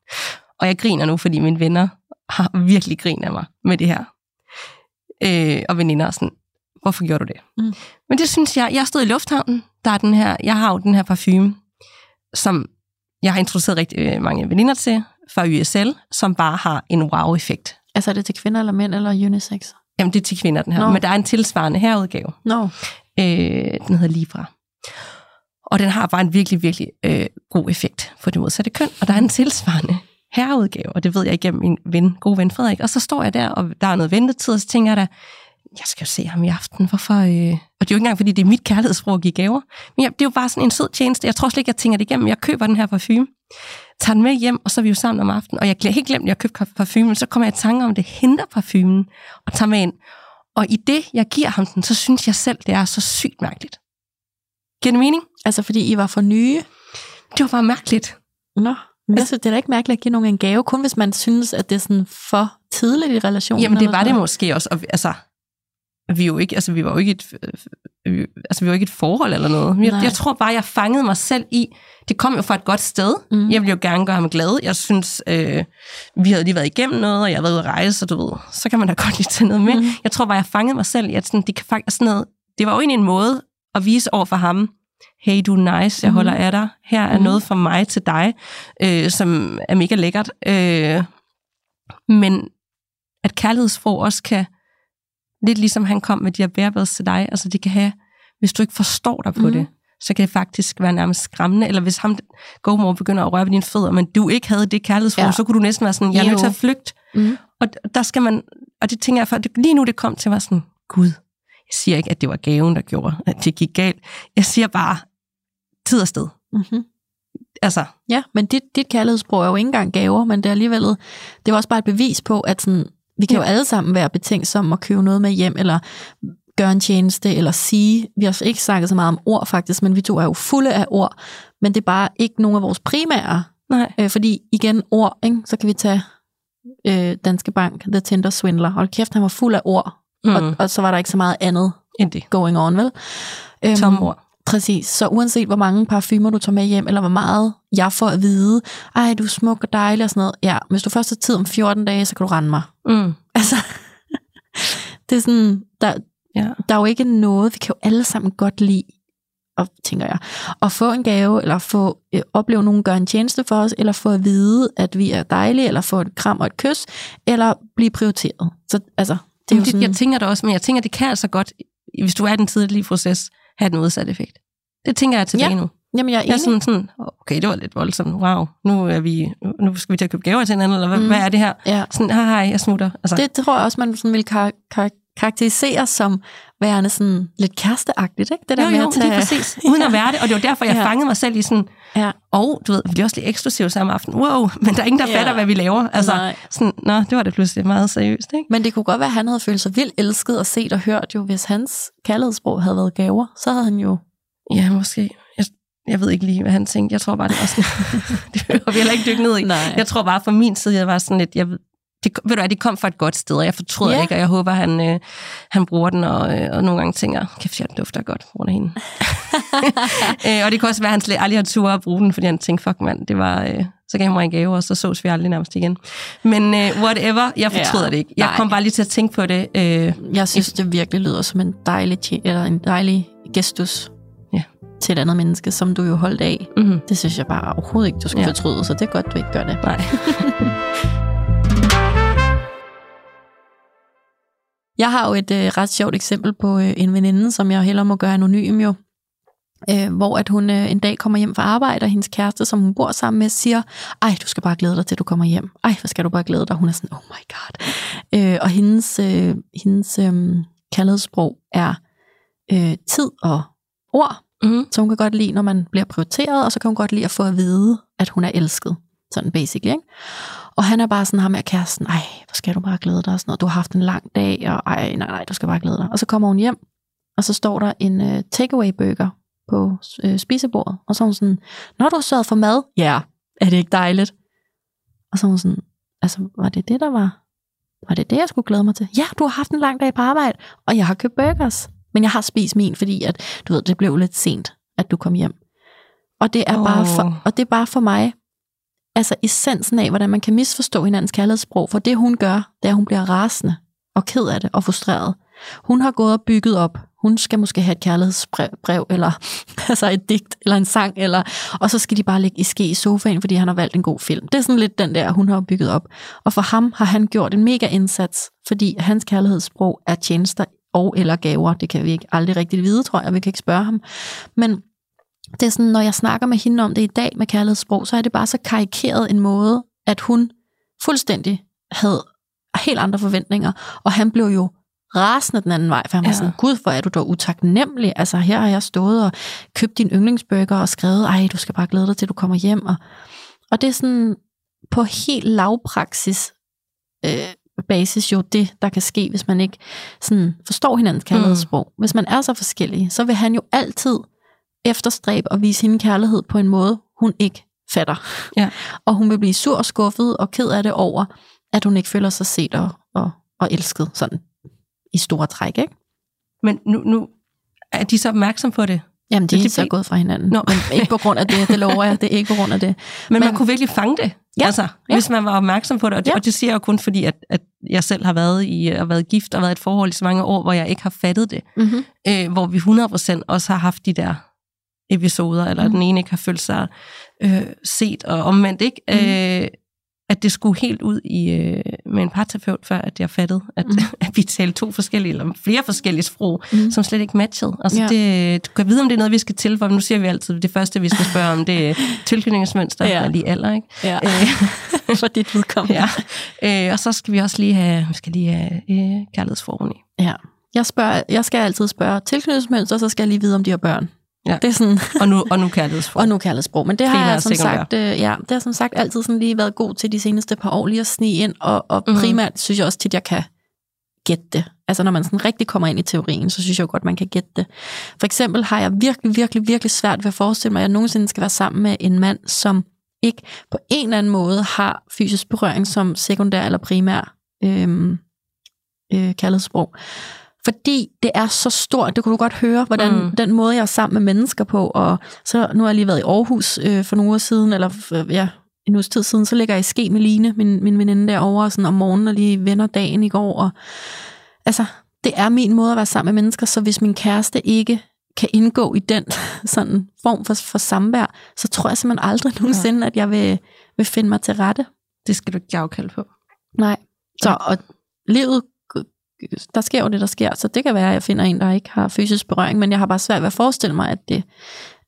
Og jeg griner nu, fordi mine venner har virkelig grinet af mig med det her. Øh, og veninder er sådan, hvorfor gjorde du det? Mm. Men det synes jeg, jeg stod i lufthavnen, der er den her, jeg har jo den her parfume, som jeg har introduceret rigtig øh, mange veninder til, fra YSL, som bare har en wow-effekt. Altså er det til kvinder eller mænd eller unisex? Jamen det er til kvinder, den her. No. Men der er en tilsvarende herudgave. No. Øh, den hedder Libra. Og den har bare en virkelig, virkelig øh, god effekt for det modsatte køn. Og der er en tilsvarende herreudgave, og det ved jeg igennem min ven, gode ven Frederik. Og så står jeg der, og der er noget ventetid, og så tænker jeg da, jeg skal jo se ham i aften, hvorfor... Øh? Og det er jo ikke engang, fordi det er mit kærlighedssprog at give gaver. Men jeg, det er jo bare sådan en sød tjeneste. Jeg tror slet ikke, jeg tænker det igennem. Jeg køber den her parfume, tager den med hjem, og så er vi jo sammen om aftenen. Og jeg har helt glemt, at jeg købte parfumen, så kommer jeg i tanke om det, henter parfumen og tager med ind. Og i det, jeg giver ham den, så synes jeg selv, det er så sygt mærkeligt. Giver det mening? Altså, fordi I var for nye? Det var bare mærkeligt. Nå, men altså, det er da ikke mærkeligt at give nogen en gave, kun hvis man synes, at det er sådan for tidligt i relationen. Jamen, det var det måske også. Og, altså, vi jo ikke, altså vi var jo ikke et, øh, altså vi var ikke et forhold eller noget. Jeg, jeg tror bare, jeg fangede mig selv i, det kom jo fra et godt sted. Mm. Jeg ville jo gerne gøre ham glad. Jeg synes, øh, vi havde lige været igennem noget, og jeg havde været ude at rejse, og du ved, så kan man da godt lige tage noget med. Mm. Jeg tror bare, jeg fangede mig selv i, at sådan, det, kan faktisk, sådan noget, det var jo egentlig en måde at vise over for ham, hey, du er nice, jeg holder mm. af dig. Her er mm. noget fra mig til dig, øh, som er mega lækkert. Øh, men at kærlighedsfrog også kan lidt ligesom han kom med de her bærbeds til dig, altså de kan have, hvis du ikke forstår dig på mm. det, så kan det faktisk være nærmest skræmmende, eller hvis ham GoMore begynder at røre ved dine fødder, men du ikke havde det kærlighedsforhold, ja. så kunne du næsten være sådan, jeg er nødt til at flygte. Mm. Og der skal man, og det tænker jeg, for lige nu det kom til mig sådan, Gud, jeg siger ikke, at det var gaven, der gjorde, at det gik galt. Jeg siger bare, tid og sted. Mm-hmm. Altså. Ja, men dit, dit kærlighedssprog er jo ikke engang gaver, men det er alligevel, det var også bare et bevis på, at sådan, vi kan ja. jo alle sammen være betænksomme og købe noget med hjem, eller gøre en tjeneste, eller sige, vi har ikke snakket så meget om ord faktisk, men vi to er jo fulde af ord, men det er bare ikke nogen af vores primære. Nej. Øh, fordi igen, ord, ikke? så kan vi tage øh, Danske Bank, The Tinder Swindler. Hold kæft, han var fuld af ord, mm. og, og så var der ikke så meget andet End det. going on, vel? Øhm, Tomme ord. Præcis. Så uanset hvor mange parfumer du tager med hjem, eller hvor meget jeg får at vide, ej, du er smuk og dejlig og sådan noget. Ja, hvis du først har tid om 14 dage, så kan du rende mig. Mm. Altså, det er sådan, der, Ja. der er jo ikke noget, vi kan jo alle sammen godt lide, og tænker jeg, at få en gave, eller få øh, opleve nogen gøre en tjeneste for os, eller få at vide, at vi er dejlige, eller få et kram og et kys, eller blive prioriteret. Så altså, det er jo sådan, jeg tænker det også, men jeg tænker, det kan altså godt, hvis du er i den tidlige proces, have den modsatte effekt. Det tænker jeg tilbage Ja, nu. Jamen jeg er Jeg er sådan, sådan, okay, det var lidt voldsomt. Wow, nu, er vi, nu skal vi til at købe gaver til hinanden, eller hvad, mm. hvad er det her? Ja. Sådan, hej, hej, jeg smutter. Altså, Det tror jeg også, man sådan vil kar- kar- karakterisere som værende sådan lidt kæresteagtigt, ikke? Det der jo, med jo, at tage... lige præcis. Uden at være det. Og det var derfor, jeg Ja. fangede mig selv i sådan, Ja. og du ved, vi bliver også lidt eksklusive samme aften. Wow, men der er ingen, der Ja. fatter, hvad vi laver. Altså, Nej. sådan, nå, det var det pludselig meget seriøst, ikke? Men det kunne godt være, at han havde følt sig vildt elsket og set og hørt jo, hvis hans kærlighedssprog havde været gaver, så havde han jo... Ja, måske. Jeg, ved ikke lige, hvad han tænkte. Jeg tror bare, det var sådan... det behøver vi heller ikke dykke ned i. Nej. Jeg tror bare, fra min side, jeg var sådan lidt... Jeg, ved- det, ved du hvad, det kom fra et godt sted, og jeg fortryder Ja. ikke, og jeg håber, han, øh, han bruger den, og, øh, og nogle gange tænker, kæft, jeg dufter godt grund af hende. øh, og det kan også være, at han slet aldrig har tur at bruge den, fordi han tænkte, fuck mand, det var... Øh, så gav han mig en gave, og så sås vi aldrig nærmest igen. Men øh, whatever, jeg fortryder Ja, det ikke. Jeg nej. kom bare lige til at tænke på det. Øh, Jeg synes, det virkelig lyder som en dejlig, eller en dejlig gestus. Til et andet menneske, som du jo holdt af. mm-hmm. Det synes jeg bare overhovedet ikke, du skal Ja. fortryde, så det er godt, du ikke gør det. Nej. Jeg har jo et øh, ret sjovt eksempel på øh, en veninde, som jeg hellere må gøre anonym jo. Øh, hvor at hun øh, en dag kommer hjem fra arbejde, og hendes kæreste, som hun bor sammen med, siger, ej, du skal bare glæde dig til, du kommer hjem. Ej, hvor skal du bare glæde dig. Hun er sådan, oh my god. Øh, og hendes, øh, hendes øh, kærlighedssprog er øh, tid og ord. Mm-hmm. Så hun kan godt lide, når man bliver prioriteret, og så kan hun godt lide at få at vide, at hun er elsket. Sådan basically, ikke? Og han er bare sådan ham med kæresten, ej, hvor skal du bare glæde dig, og sådan noget. du har haft en lang dag, og ej, nej, nej, du skal bare glæde dig. Og så kommer hun hjem, og så står der en uh, takeaway burger på uh, spisebordet, og så er hun sådan, når du har sørget for mad, ja, er det ikke dejligt? Og så er hun sådan, altså, var det det, der var? Var det det, jeg skulle glæde mig til? Ja, du har haft en lang dag på arbejde, og jeg har købt burgers. Men jeg har spist min, fordi at, du ved, det blev lidt sent, at du kom hjem. Og det er, oh. bare, for, og det er bare for mig, altså essensen af, hvordan man kan misforstå hinandens kærlighedssprog. For det, hun gør, det er, at hun bliver rasende og ked af det og frustreret. Hun har gået og bygget op. Hun skal måske have et kærlighedsbrev, brev, eller altså et digt, eller en sang, eller, og så skal de bare ligge i ske i sofaen, fordi han har valgt en god film. Det er sådan lidt den der, hun har bygget op. Og for ham har han gjort en mega indsats, fordi hans kærlighedssprog er tjenester og eller gaver. Det kan vi ikke aldrig rigtig vide, tror jeg. Vi kan ikke spørge ham. Men det er sådan, når jeg snakker med hende om det i dag med kærlighedssprog, så er det bare så karikeret en måde, at hun fuldstændig havde helt andre forventninger, og han blev jo rasende den anden vej, for han var Ja. sådan, gud, hvor er du dog utaknemmelig. Altså, her har jeg stået og købt din yndlingsburger og skrevet, ej, du skal bare glæde dig til, du kommer hjem. Og, og det er sådan på helt lavpraksis øh, basis jo det, der kan ske, hvis man ikke sådan forstår hinandens kærlighedssprog. Mm. Hvis man er så forskellige, så vil han jo altid efterstræbe og vise hende kærlighed på en måde, hun ikke fatter. Ja. Og hun vil blive sur og skuffet og ked af det over, at hun ikke føler sig set og, og, og elsket sådan i store træk, ikke? Men nu, nu er de så opmærksom på det. Jamen, de er det så gået fra hinanden. Nå. Men ikke på grund af det, det lover jeg. Det er ikke på grund af det. Men, Men man kunne virkelig fange det, Ja. altså, Ja. hvis man var opmærksom på det. Og det, Ja. og det siger jeg jo kun fordi, at, at jeg selv har været i og været gift og været i et forhold i så mange år, hvor jeg ikke har fattet det. Mm-hmm. Øh, hvor vi 100% også har haft de der episoder, eller Mhm. den ene ikke har følt sig øh, set og omvendt, ikke? Mhm. Øh, at det skulle helt ud i øh, med en parterapeut, før at jeg fattede, at, Mhm. at vi talte to forskellige, eller flere forskellige sprog, Mhm. som slet ikke matchede. Altså Ja. det, du kan vide, om det er noget, vi skal til, for nu siger vi altid, det første, vi skal spørge om, det er tilknytningsmønster, Ja. ja. lige alder, ikke? Ja. Øh, For dit vedkommende. ja. Øh, og så skal vi også lige have, vi skal lige have øh, kærlighedsformen i. ja. Jeg, spørger, jeg skal altid spørge tilknytningsmønster, så skal jeg lige vide, om de har børn. Ja. Det er sådan, Og nu, og nu kærlighedsformen. og nu kærlighedssprog. Men det har Primær jeg som sagt, øh, ja, det har som sagt altid sådan lige været god til de seneste par år, lige at snige ind, og, og Mhm. primært synes jeg også tit, jeg kan gætte det. Altså når man sådan rigtig kommer ind i teorien, så synes jeg jo godt, man kan gætte det. For eksempel har jeg virkelig, virkelig, virkelig svært ved at forestille mig, at jeg nogensinde skal være sammen med en mand, som ikke på en eller anden måde har fysisk berøring som sekundær eller primær øhm, øh, kærlighedssprog. Fordi det er så stort, det kunne du godt høre, hvordan mm. den måde, jeg er sammen med mennesker på, og så nu har jeg lige været i Aarhus øh, for nogle uger siden, eller øh, ja, en uges tid siden, så ligger jeg i ske med Line, min, min veninde derovre, sådan om morgenen og lige vender dagen i går, og altså, det er min måde at være sammen med mennesker, så hvis min kæreste ikke kan indgå i den sådan form for, for samvær, så tror jeg simpelthen aldrig nogensinde, at jeg vil, vil finde mig til rette. Det skal du ikke afkalde på. Nej. Så og livet, der sker jo det, der sker, så det kan være, at jeg finder en, der ikke har fysisk berøring, men jeg har bare svært ved at forestille mig, at det,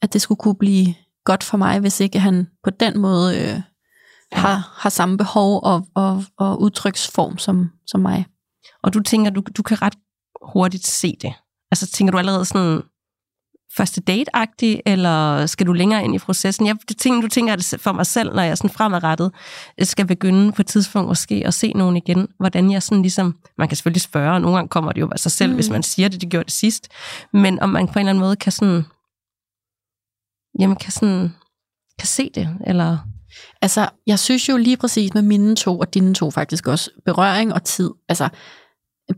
at det skulle kunne blive godt for mig, hvis ikke han på den måde øh, ja. har, har samme behov og, og, og udtryksform som, som mig. Og du tænker, du, du kan ret hurtigt se det. Altså tænker du allerede sådan, første date-agtig, eller skal du længere ind i processen? Jeg det tænker, du tænker det for mig selv, når jeg sådan fremadrettet skal begynde på et tidspunkt måske at se nogen igen, hvordan jeg sådan ligesom, man kan selvfølgelig spørge, og nogle gange kommer det jo af sig selv, mm. hvis man siger det, det gjorde det sidst, men om man på en eller anden måde kan sådan, jamen kan sådan, kan se det, eller... Altså, jeg synes jo lige præcis med mine to, og dine to faktisk også, berøring og tid. Altså,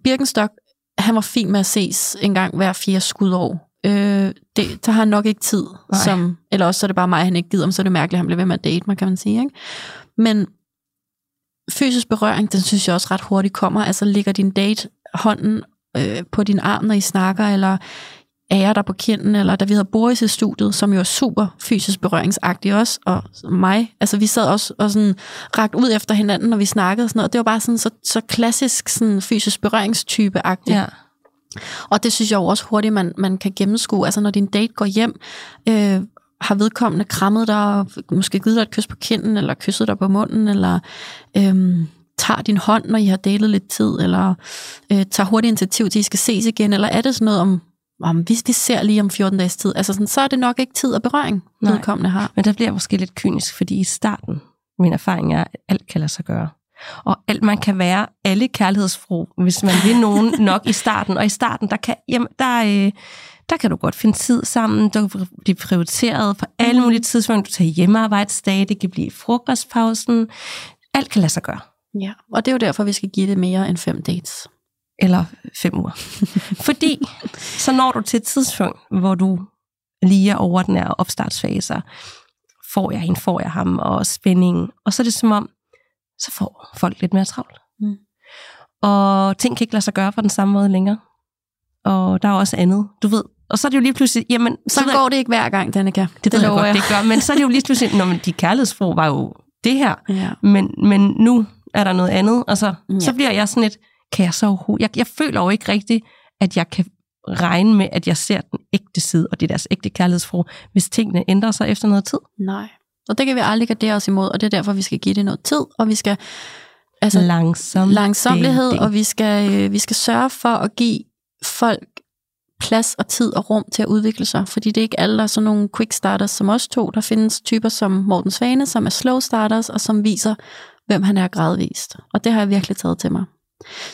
Birkenstock, han var fin med at ses en gang hver fire skudår øh, det, har han nok ikke tid. Som, eller også så er det bare mig, han ikke gider, om så er det mærkeligt, at han bliver ved med at date mig, kan man sige. Ikke? Men fysisk berøring, den synes jeg også ret hurtigt kommer. Altså ligger din date hånden øh, på din arm, når I snakker, eller er jeg der på kinden, eller da vi havde Boris i studiet, som jo er super fysisk berøringsagtig også, og mig, altså vi sad også og sådan ragt ud efter hinanden, når vi snakkede og sådan noget, det var bare sådan så, så klassisk sådan fysisk berøringstype-agtigt. Ja. Og det synes jeg jo også hurtigt, man, man kan gennemskue. Altså når din date går hjem, øh, har vedkommende krammet dig, måske givet dig et kys på kinden, eller kysset dig på munden, eller øh, tager din hånd, når I har datet lidt tid, eller øh, tager hurtigt initiativ til, at I skal ses igen, eller er det sådan noget om, om hvis vi ser lige om 14 dages tid, altså sådan, så er det nok ikke tid og berøring, vedkommende har. Men der bliver måske lidt kynisk, fordi i starten, min erfaring er, at alt kan lade sig gøre. Og alt, man kan være alle kærlighedsfro, hvis man vil nogen nok i starten. Og i starten, der kan, jamen, der, øh, der kan du godt finde tid sammen. Du kan blive prioriteret på alle mhm. mulige tidspunkter. Du tager hjemmearbejdsdage, det kan blive frokostpausen. Alt kan lade sig gøre. Ja, og det er jo derfor, vi skal give det mere end fem dates. Eller fem uger. Fordi så når du til et tidspunkt, hvor du lige er over den her opstartsfase, får jeg en, får jeg ham, og spændingen. Og så er det som om, så får folk lidt mere travlt. Mm. Og ting kan ikke lade sig gøre på den samme måde længere. Og der er også andet, du ved. Og så er det jo lige pludselig, jamen... Så går det ikke hver gang, Danika. Det, det ved jeg godt, jeg. det gør. Men så er det jo lige pludselig, når de kærlighedsfro var jo det her. Ja. Men, men nu er der noget andet. Og så, ja. så bliver jeg sådan lidt, kan jeg så overhovedet... Jeg, jeg føler jo ikke rigtigt, at jeg kan regne med, at jeg ser den ægte side, og det er deres ægte kærlighedsfro, hvis tingene ændrer sig efter noget tid. Nej. Og det kan vi aldrig gardere os imod, og det er derfor, vi skal give det noget tid, og vi skal altså, Langsom langsomlighed, og vi skal, øh, vi skal sørge for at give folk plads og tid og rum til at udvikle sig, fordi det er ikke alle, der er sådan nogle quick starters som os to. Der findes typer som Morten Svane, som er slow starters, og som viser, hvem han er gradvist. Og det har jeg virkelig taget til mig.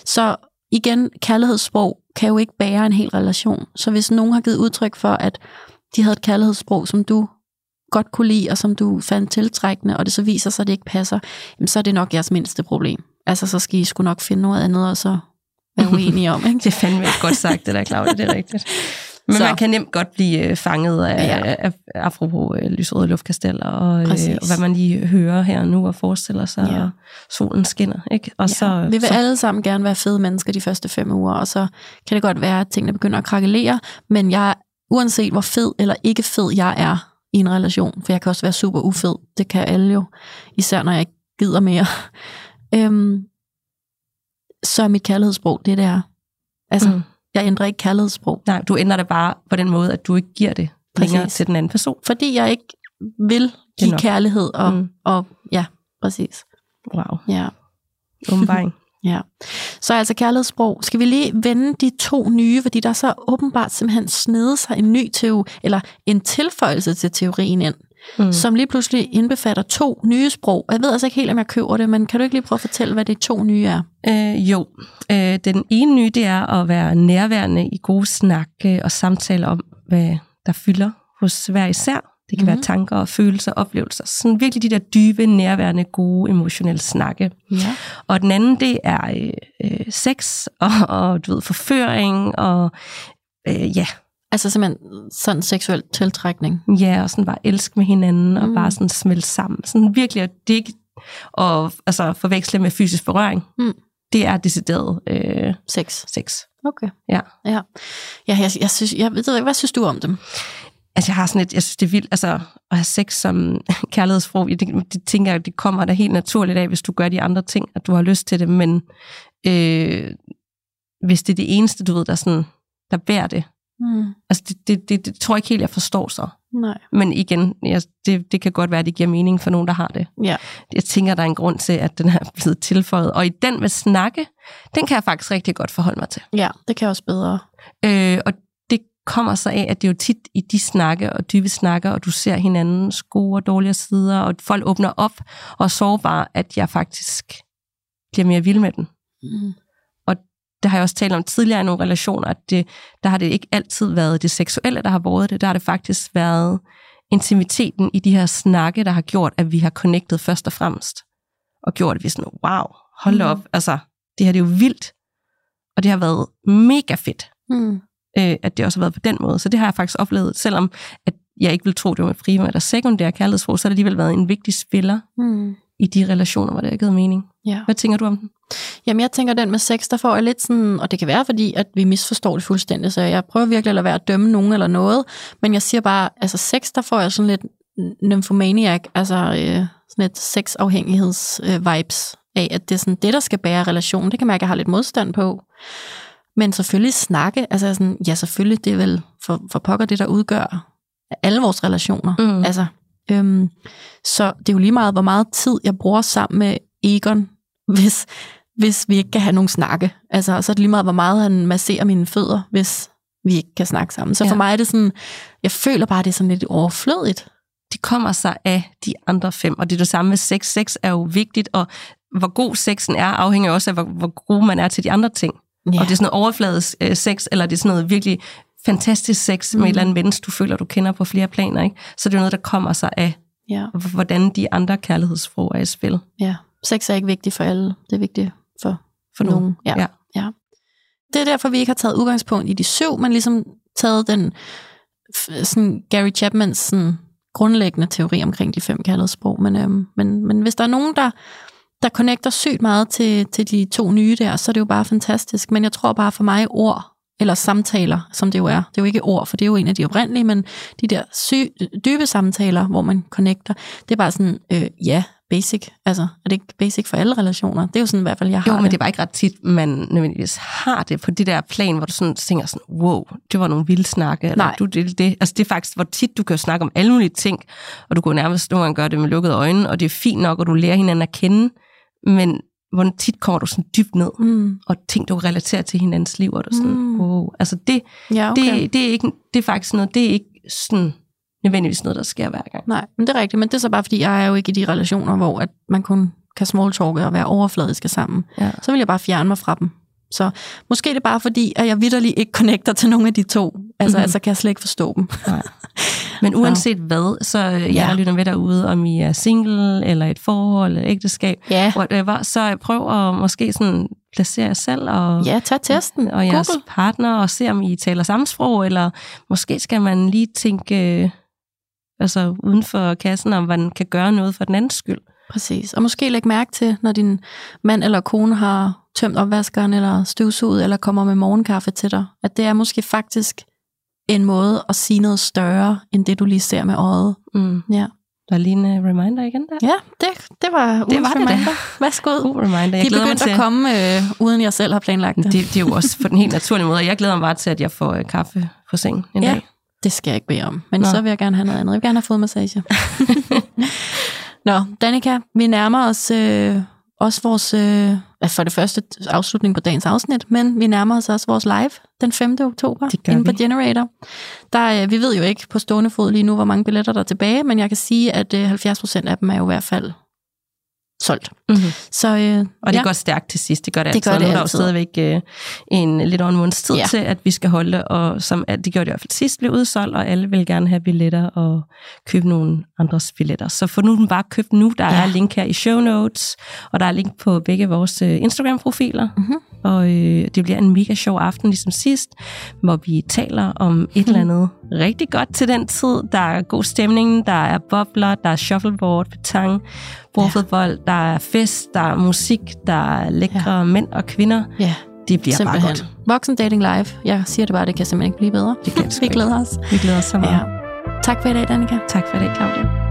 Så igen, kærlighedssprog kan jo ikke bære en hel relation. Så hvis nogen har givet udtryk for, at de havde et kærlighedssprog, som du godt kunne lide, og som du fandt tiltrækkende, og det så viser sig, at det ikke passer, jamen, så er det nok jeres mindste problem. Altså, så skal I sgu nok finde noget andet, og så være uenige om. Ikke? det er fandme godt sagt, det der, Claudia, det er rigtigt. Men så. man kan nemt godt blive øh, fanget af, ja. af, af apropos øh, luftkasteller, og, øh, og hvad man lige hører her nu og forestiller sig, ja. og solen skinner. Ikke? Og ja. så, vi vil så, alle sammen gerne være fede mennesker de første fem uger, og så kan det godt være, at tingene begynder at krakelere, men jeg, uanset hvor fed eller ikke fed jeg er, i en relation, for jeg kan også være super ufed. Det kan alle jo, især når jeg ikke gider mere. øhm, så er mit kærlighedssprog det, der. Altså, mm. jeg ændrer ikke kærlighedssprog. Nej, du ændrer det bare på den måde, at du ikke giver det længere til den anden person. Fordi jeg ikke vil give kærlighed, og, mm. og ja, præcis. Wow. Ja. Åbenbaring. Ja. Så altså kærlighedssprog. Skal vi lige vende de to nye, fordi der er så åbenbart simpelthen snedet sig en ny teori, eller en tilføjelse til teorien ind, mm. som lige pludselig indbefatter to nye sprog. Jeg ved altså ikke helt, om jeg køber det, men kan du ikke lige prøve at fortælle, hvad de to nye er? Øh, jo, øh, den ene nye, det er at være nærværende i gode snakke og samtaler om, hvad der fylder hos hver især. Det kan mm. være tanker og følelser og oplevelser. Sådan virkelig de der dybe, nærværende, gode, emotionelle snakke. Ja. Og den anden, det er øh, øh, sex og, og du ved, forføring og øh, ja. Altså simpelthen sådan seksuel tiltrækning. Ja, og sådan bare elske med hinanden og mm. bare sådan smelte sammen. Sådan virkelig at ikke og altså forveksle med fysisk berøring. Mm. Det er decideret øh, Sex. sex. Okay. Ja. Ja, ja jeg, jeg, synes, jeg ved ikke, hvad synes du om dem? Altså, jeg har sådan et, jeg synes, det er vildt, altså, at have sex som kærlighedsfro, det, det tænker jeg, det kommer da helt naturligt af, hvis du gør de andre ting, at du har lyst til det, men øh, hvis det er det eneste, du ved, der, sådan, der bærer det, Mm. altså, det, det, det, det tror jeg ikke helt, jeg forstår så. Nej. Men igen, jeg, det, det kan godt være, at det giver mening for nogen, der har det. Ja. Jeg tænker, der er en grund til, at den er blevet tilføjet. Og i den med snakke, den kan jeg faktisk rigtig godt forholde mig til. ja, det kan også bedre. Øh, og kommer så af, at det er jo tit i de snakke og dybe snakker, og du ser hinandens gode og dårlige sider, og folk åbner op og er sårbare, at jeg faktisk bliver mere vild med den. Mm. Det har jeg også talt om tidligere i nogle relationer, at det, der har det ikke altid været det seksuelle, der har båret det. Der har det faktisk været intimiteten i de her snakke, der har gjort, at vi har connectet først og fremmest. Og gjort, at vi er sådan, wow, hold Mm. op. Altså, det her det er jo vildt. Og det har været mega fedt Mm. Øh, at det også har været på den måde. Så det har jeg faktisk oplevet, selvom at jeg ikke vil tro, det var med primær eller sekundær kærlighedsforhold, så har det alligevel været en vigtig spiller Mm. i de relationer, hvor det har givet mening. Ja. Hvad tænker du om den? Jamen, jeg tænker, den med sex, der får jeg lidt sådan, og det kan være, fordi at vi misforstår det fuldstændig, så jeg prøver virkelig at lade være at dømme nogen eller noget, men jeg siger bare, altså sex, der får jeg sådan lidt nymphomaniac, altså øh, sådan et sexafhængigheds-vibes af, at det er sådan det, der skal bære relationen. Det kan man ikke have lidt modstand på. Men selvfølgelig snakke, altså sådan, ja selvfølgelig, det er vel for, for pokker det, der udgør alle vores relationer. Mm. Altså, øhm, så det er jo lige meget, hvor meget tid jeg bruger sammen med Egon, hvis, hvis vi ikke kan have nogen snakke. Altså, så er det lige meget, hvor meget han masserer mine fødder, hvis vi ikke kan snakke sammen. Så Ja. for mig er det sådan, jeg føler bare, det er sådan lidt overflødigt. De kommer sig af de andre fem, og det er det samme med sex. Sex er jo vigtigt, og hvor god sexen er, afhænger også af, hvor, hvor god man er til de andre ting. Ja. Og det er sådan noget overfladisk øh, sex, eller det er sådan noget virkelig fantastisk sex med Mm. et eller andet menneske, du føler, du kender på flere planer. Ikke? Så det er noget, der kommer sig af, ja, hvordan de andre kærlighedsfrog er i spil. ja. Sex er ikke vigtigt for alle. Det er vigtigt for For nogen. nogen. Ja. Ja. ja. Det er derfor, vi ikke har taget udgangspunkt i de syv, men ligesom taget den sådan Gary Chapmans sådan, grundlæggende teori omkring de fem kærlighedssprog. Men, øhm, men, men hvis der er nogen, der, der connecter sygt meget til, til de to nye der, så er det jo bare fantastisk. Men jeg tror bare for mig, ord eller samtaler, som det jo er. Det er jo ikke ord, for det er jo en af de oprindelige, men de der sy- dybe samtaler, hvor man connecter, det er bare sådan, øh, ja, basic. Altså, er det ikke basic for alle relationer? Det er jo sådan i hvert fald, jeg har Jo, men det er bare ikke ret tit, man nødvendigvis har det på det der plan, hvor du sådan tænker sådan, wow, det var nogle vilde snakke, eller Nej. du det, det. Altså det er faktisk, hvor tit du kan snakke om alle mulige ting, og du kan nærmest nogle gange gøre det med lukkede øjne, og det er fint nok, og du lærer hinanden at kende, men hvor tit kommer du sådan dybt ned, Mm. og ting, du relaterer til hinandens liv, og du er sådan, Mm. wow. Altså det, Ja, okay. det, det, er ikke, det er faktisk noget, det er ikke sådan nødvendigvis noget, der sker hver gang. Nej, men det er rigtigt. Men det er så bare, fordi jeg er jo ikke i de relationer, hvor at man kun kan smalltalke og være overfladiske sammen. Ja. Så vil jeg bare fjerne mig fra dem. Så måske er det bare fordi, at jeg vidderligt ikke connecter til nogen af de to. Altså, mm. altså kan jeg slet ikke forstå dem. Nej. Men uanset hvad, så øh, jeg Ja. lytter med derude, om I er single, eller et forhold, eller et ægteskab, Ja, whatever, så prøv at måske sådan placere jer selv og, ja tag testen. og jeres Google. partner, og se om I taler samme sprog, eller måske skal man lige tænke øh, altså uden for kassen, om man kan gøre noget for den andens skyld. Præcis. Og måske lægge mærke til, når din mand eller kone har tømt opvaskeren, eller støvsuget, eller kommer med morgenkaffe til dig, at det er måske faktisk en måde at sige noget større, end det du lige ser med øjet. Mm. Ja, Der er lige en uh, reminder igen der. ja det, det var Det var det da. reminder. Værsgo. God reminder. Jeg De er glæder mig begyndt til, at komme, øh, uden jeg selv har planlagt det. det, det er jo også på den helt naturlige måde, og jeg glæder mig bare til, at jeg får øh, kaffe på sengen en Ja. dag. Det skal jeg ikke bede om. Men. Nå. så vil jeg gerne have noget andet. Jeg vil gerne have fodmassage. Nå, Danika, vi nærmer os øh, også vores, øh, for det første afslutning på dagens afsnit, men vi nærmer os også vores live den 5. oktober inde på vi. Generator. Der, øh, vi ved jo ikke på stående fod lige nu, hvor mange billetter der er tilbage, men jeg kan sige, at øh, 70 procent af dem er jo i hvert fald solgt. Mm-hmm. Så, øh, og det ja. går stærkt til sidst, det gør det, Det altid. gør det nu er der jo stadigvæk øh, en lidt over en måneds tid Ja. til, at vi skal holde, og som at det gjorde det i hvert fald sidst, blev udsolgt, og alle vil gerne have billetter og købe nogle andres billetter. Så få nu dem bare købt nu. Der Ja. er link her i show notes, og der er link på begge vores øh, Instagram-profiler. Mhm. Og øh, det bliver en mega sjov aften, ligesom sidst, hvor vi taler om et eller andet rigtig godt til den tid. Der er god stemning, der er bobler, der er shuffleboard, petang, bordfodbold, der er fest, der er musik, der er lækre ja. mænd og kvinder. ja, Det bliver bare simpelthen. godt. Voksen Dating Live. Jeg siger det bare, det kan simpelthen ikke blive bedre. Det kan Vi glæder os. Vi glæder os så meget. Ja. Ja. Tak for i dag, Danika. Tak for det, Claudia.